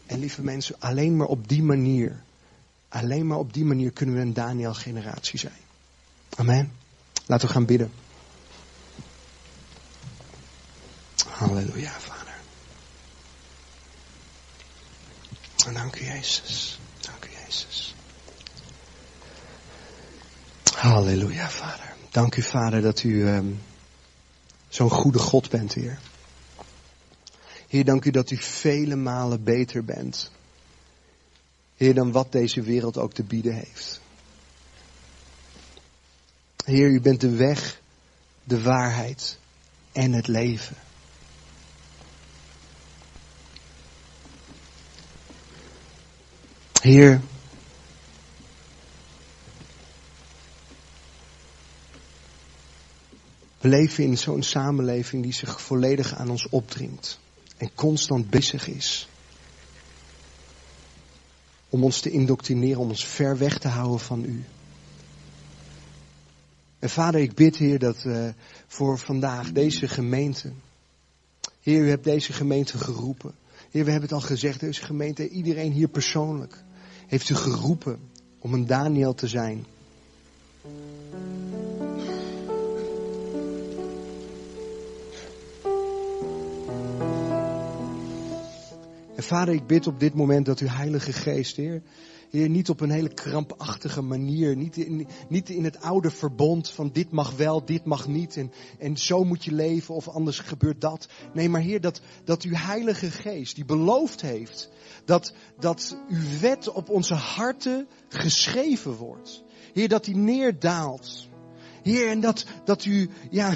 En lieve mensen, alleen maar op die manier, alleen maar op die manier kunnen we een Daniel-generatie zijn. Amen. Laten we gaan bidden. Halleluja, Dank u, Jezus. Dank u, Jezus. Halleluja, Vader. Dank u, Vader, dat u um, zo'n goede God bent, Heer. Heer, dank u dat u vele malen beter bent. Heer, dan wat deze wereld ook te bieden heeft. Heer, u bent de weg, de waarheid en het leven. Heer, we leven in zo'n samenleving die zich volledig aan ons opdringt en constant bezig is om ons te indoctrineren, om ons ver weg te houden van u. En vader, ik bid, Heer, dat uh, voor vandaag deze gemeente, Heer, u hebt deze gemeente geroepen. Heer, we hebben het al gezegd, deze gemeente, iedereen hier persoonlijk, heeft u geroepen om een Daniel te zijn. En vader, ik bid op dit moment dat uw Heilige Geest, Heer, Heer, niet op een hele krampachtige manier, niet in, niet in het oude verbond van dit mag wel, dit mag niet en, en zo moet je leven of anders gebeurt dat. Nee, maar Heer, dat, dat uw Heilige Geest, die beloofd heeft, dat, dat uw wet op onze harten geschreven wordt. Heer, dat die neerdaalt. Heer, en dat, dat u, ja,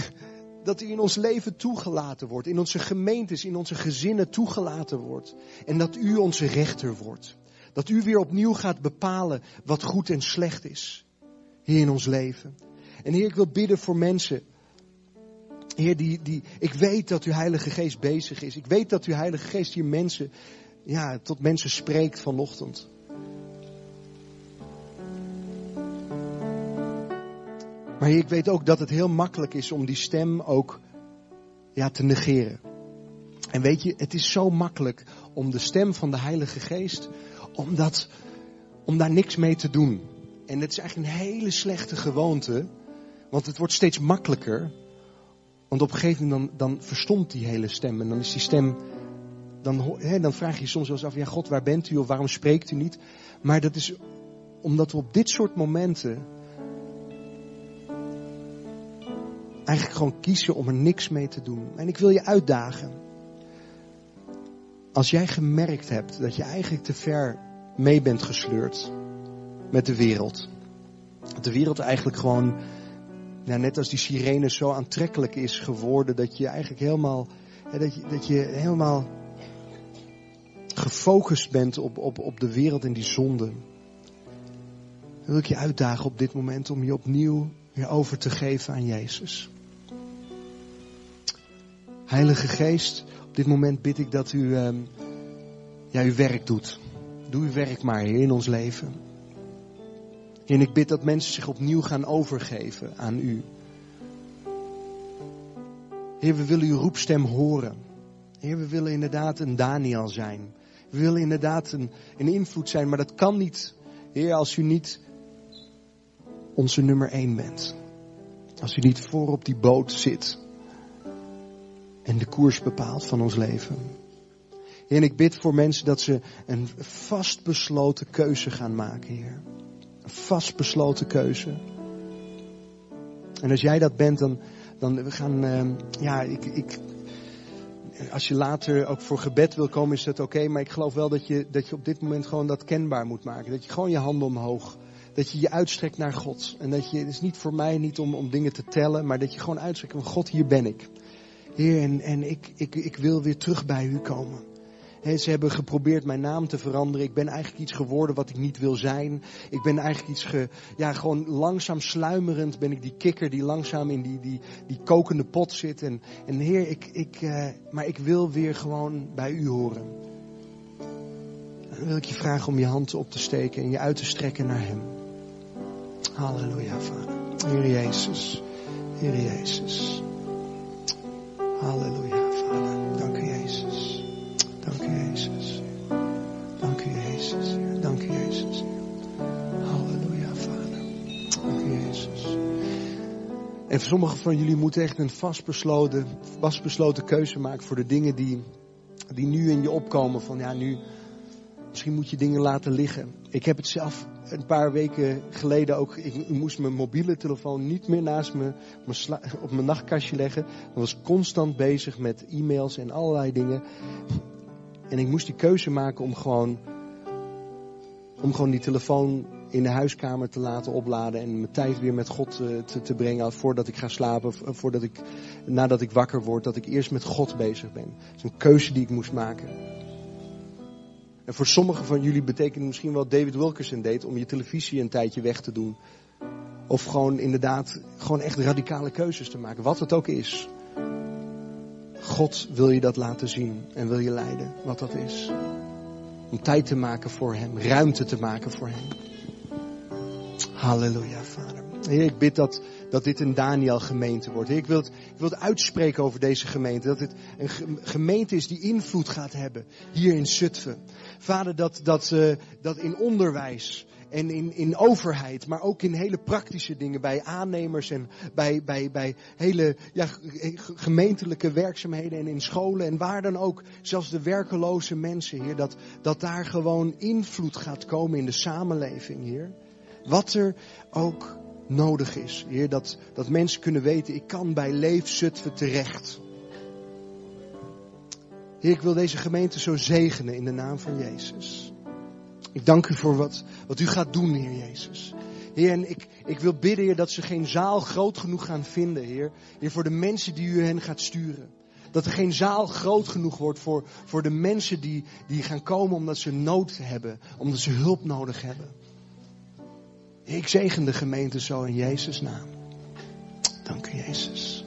dat u in ons leven toegelaten wordt, in onze gemeentes, in onze gezinnen toegelaten wordt. En dat u onze rechter wordt. Dat u weer opnieuw gaat bepalen wat goed en slecht is. Heer, in ons leven. En Heer, ik wil bidden voor mensen. Heer, die, die, ik weet dat uw Heilige Geest bezig is. Ik weet dat uw Heilige Geest hier mensen, ja, tot mensen spreekt vanochtend. Maar Heer, ik weet ook dat het heel makkelijk is om die stem ook ja, te negeren. En weet je, het is zo makkelijk om de stem van de Heilige Geest, om, dat, om daar niks mee te doen. En het is eigenlijk een hele slechte gewoonte, want het wordt steeds makkelijker. Want op een gegeven moment dan, dan verstomt die hele stem en dan is die stem, dan, dan vraag je soms wel eens af, ja God, waar bent u of waarom spreekt u niet? Maar dat is omdat we op dit soort momenten eigenlijk gewoon kiezen om er niks mee te doen. En ik wil je uitdagen. Als jij gemerkt hebt dat je eigenlijk te ver mee bent gesleurd met de wereld. Dat de wereld eigenlijk gewoon, nou, net als die sirene zo aantrekkelijk is geworden, dat je eigenlijk helemaal, dat je, dat je helemaal gefocust bent op, op, op de wereld en die zonde. Dan wil ik je uitdagen op dit moment om je opnieuw weer over te geven aan Jezus. Heilige Geest, op dit moment bid ik dat u um, ja, uw werk doet. Doe uw werk maar, Heer, in ons leven. En ik bid dat mensen zich opnieuw gaan overgeven aan u. Heer, we willen uw roepstem horen. Heer, we willen inderdaad een Daniel zijn. We willen inderdaad een, een invloed zijn, maar dat kan niet, Heer, als u niet onze nummer één bent. Als u niet voor op die boot zit en de koers bepaalt van ons leven. En ik bid voor mensen dat ze een vastbesloten keuze gaan maken, Heer. Een vastbesloten keuze. En als jij dat bent, dan, dan we gaan, uh, ja, ik, ik, als je later ook voor gebed wil komen, is dat oké. maar ik geloof wel dat je, dat je op dit moment gewoon dat kenbaar moet maken. Dat je gewoon je handen omhoog, dat je je uitstrekt naar God. En dat je, het is niet voor mij niet om, om dingen te tellen, maar dat je gewoon uitstrekt van God, hier ben ik. Heer, en, en ik, ik, ik wil weer terug bij u komen. ze hebben geprobeerd mijn naam te veranderen. Ik ben eigenlijk iets geworden wat ik niet wil zijn. Ik ben eigenlijk iets ge, ja, gewoon langzaam sluimerend ben ik die kikker die langzaam in die, die, die kokende pot zit. En, en Heer, ik, ik, uh, maar ik wil weer gewoon bij u horen. Dan wil ik je vragen om je hand op te steken en je uit te strekken naar Hem. Halleluja, Vader. Heer Jezus. Heer Jezus. Halleluja, Vader. Dank u, Jezus. Dank u, Jezus. Dank u, Jezus. Dank u, Jezus. Halleluja, Vader. Dank u, Jezus. En sommigen van jullie moeten echt een vastbesloten, vastbesloten keuze maken voor de dingen die, die nu in je opkomen. Van ja, nu, misschien moet je dingen laten liggen. Ik heb het zelf een paar weken geleden ook, ik moest mijn mobiele telefoon niet meer naast me op mijn nachtkastje leggen. Ik was constant bezig met e-mails en allerlei dingen. En ik moest die keuze maken om gewoon, om gewoon die telefoon in de huiskamer te laten opladen en mijn tijd weer met God eh, te, te brengen voordat ik ga slapen, voordat ik, nadat ik wakker word, dat ik eerst met God bezig ben. Dat is een keuze die ik moest maken. En voor sommigen van jullie betekent misschien wel David Wilkerson deed om je televisie een tijdje weg te doen. Of gewoon inderdaad, gewoon echt radicale keuzes te maken. Wat het ook is. God wil je dat laten zien en wil je leiden wat dat is. Om tijd te maken voor Hem, ruimte te maken voor Hem. Halleluja, Vader. Heer, ik bid dat, dat dit een Daniel gemeente wordt. Heer, ik wil, het, ik wil het uitspreken over deze gemeente. Dat het een gemeente is die invloed gaat hebben hier in Zutphen. Vader, dat, dat, uh, dat in onderwijs en in, in overheid, maar ook in hele praktische dingen bij aannemers en bij, bij, bij hele ja, gemeentelijke werkzaamheden en in scholen en waar dan ook, zelfs de werkeloze mensen, Heer, dat, dat daar gewoon invloed gaat komen in de samenleving, Heer. Wat er ook nodig is, Heer, dat, dat mensen kunnen weten, ik kan bij Leef Zutphen terecht. Heer, ik wil deze gemeente zo zegenen in de naam van Jezus. Ik dank u voor wat, wat u gaat doen, Heer Jezus. Heer, en ik, ik wil bidden, Heer, dat ze geen zaal groot genoeg gaan vinden, Heer. Heer, voor de mensen die u hen gaat sturen. Dat er geen zaal groot genoeg wordt voor, voor de mensen die, die gaan komen omdat ze nood hebben, omdat ze hulp nodig hebben. Ik zegen de gemeente zo in Jezus' naam. Dank u, Jezus.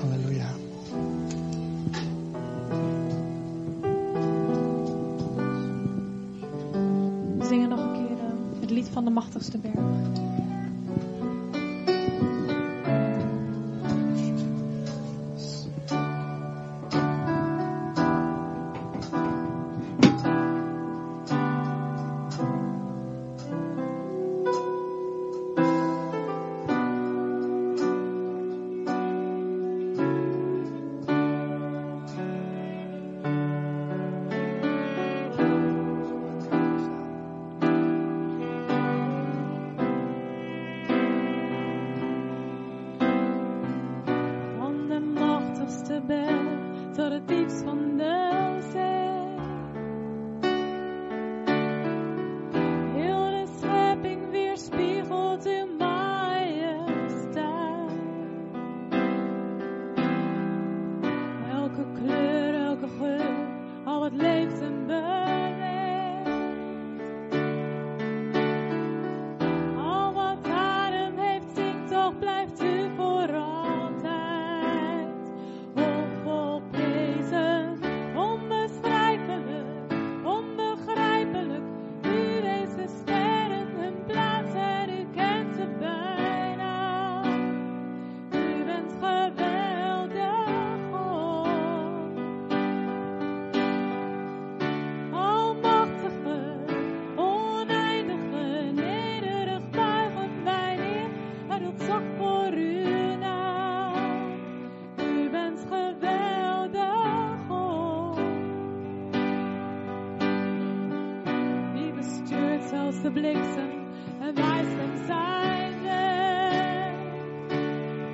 Halleluja. zingen nog een keer eh, het lied van de machtigste berg.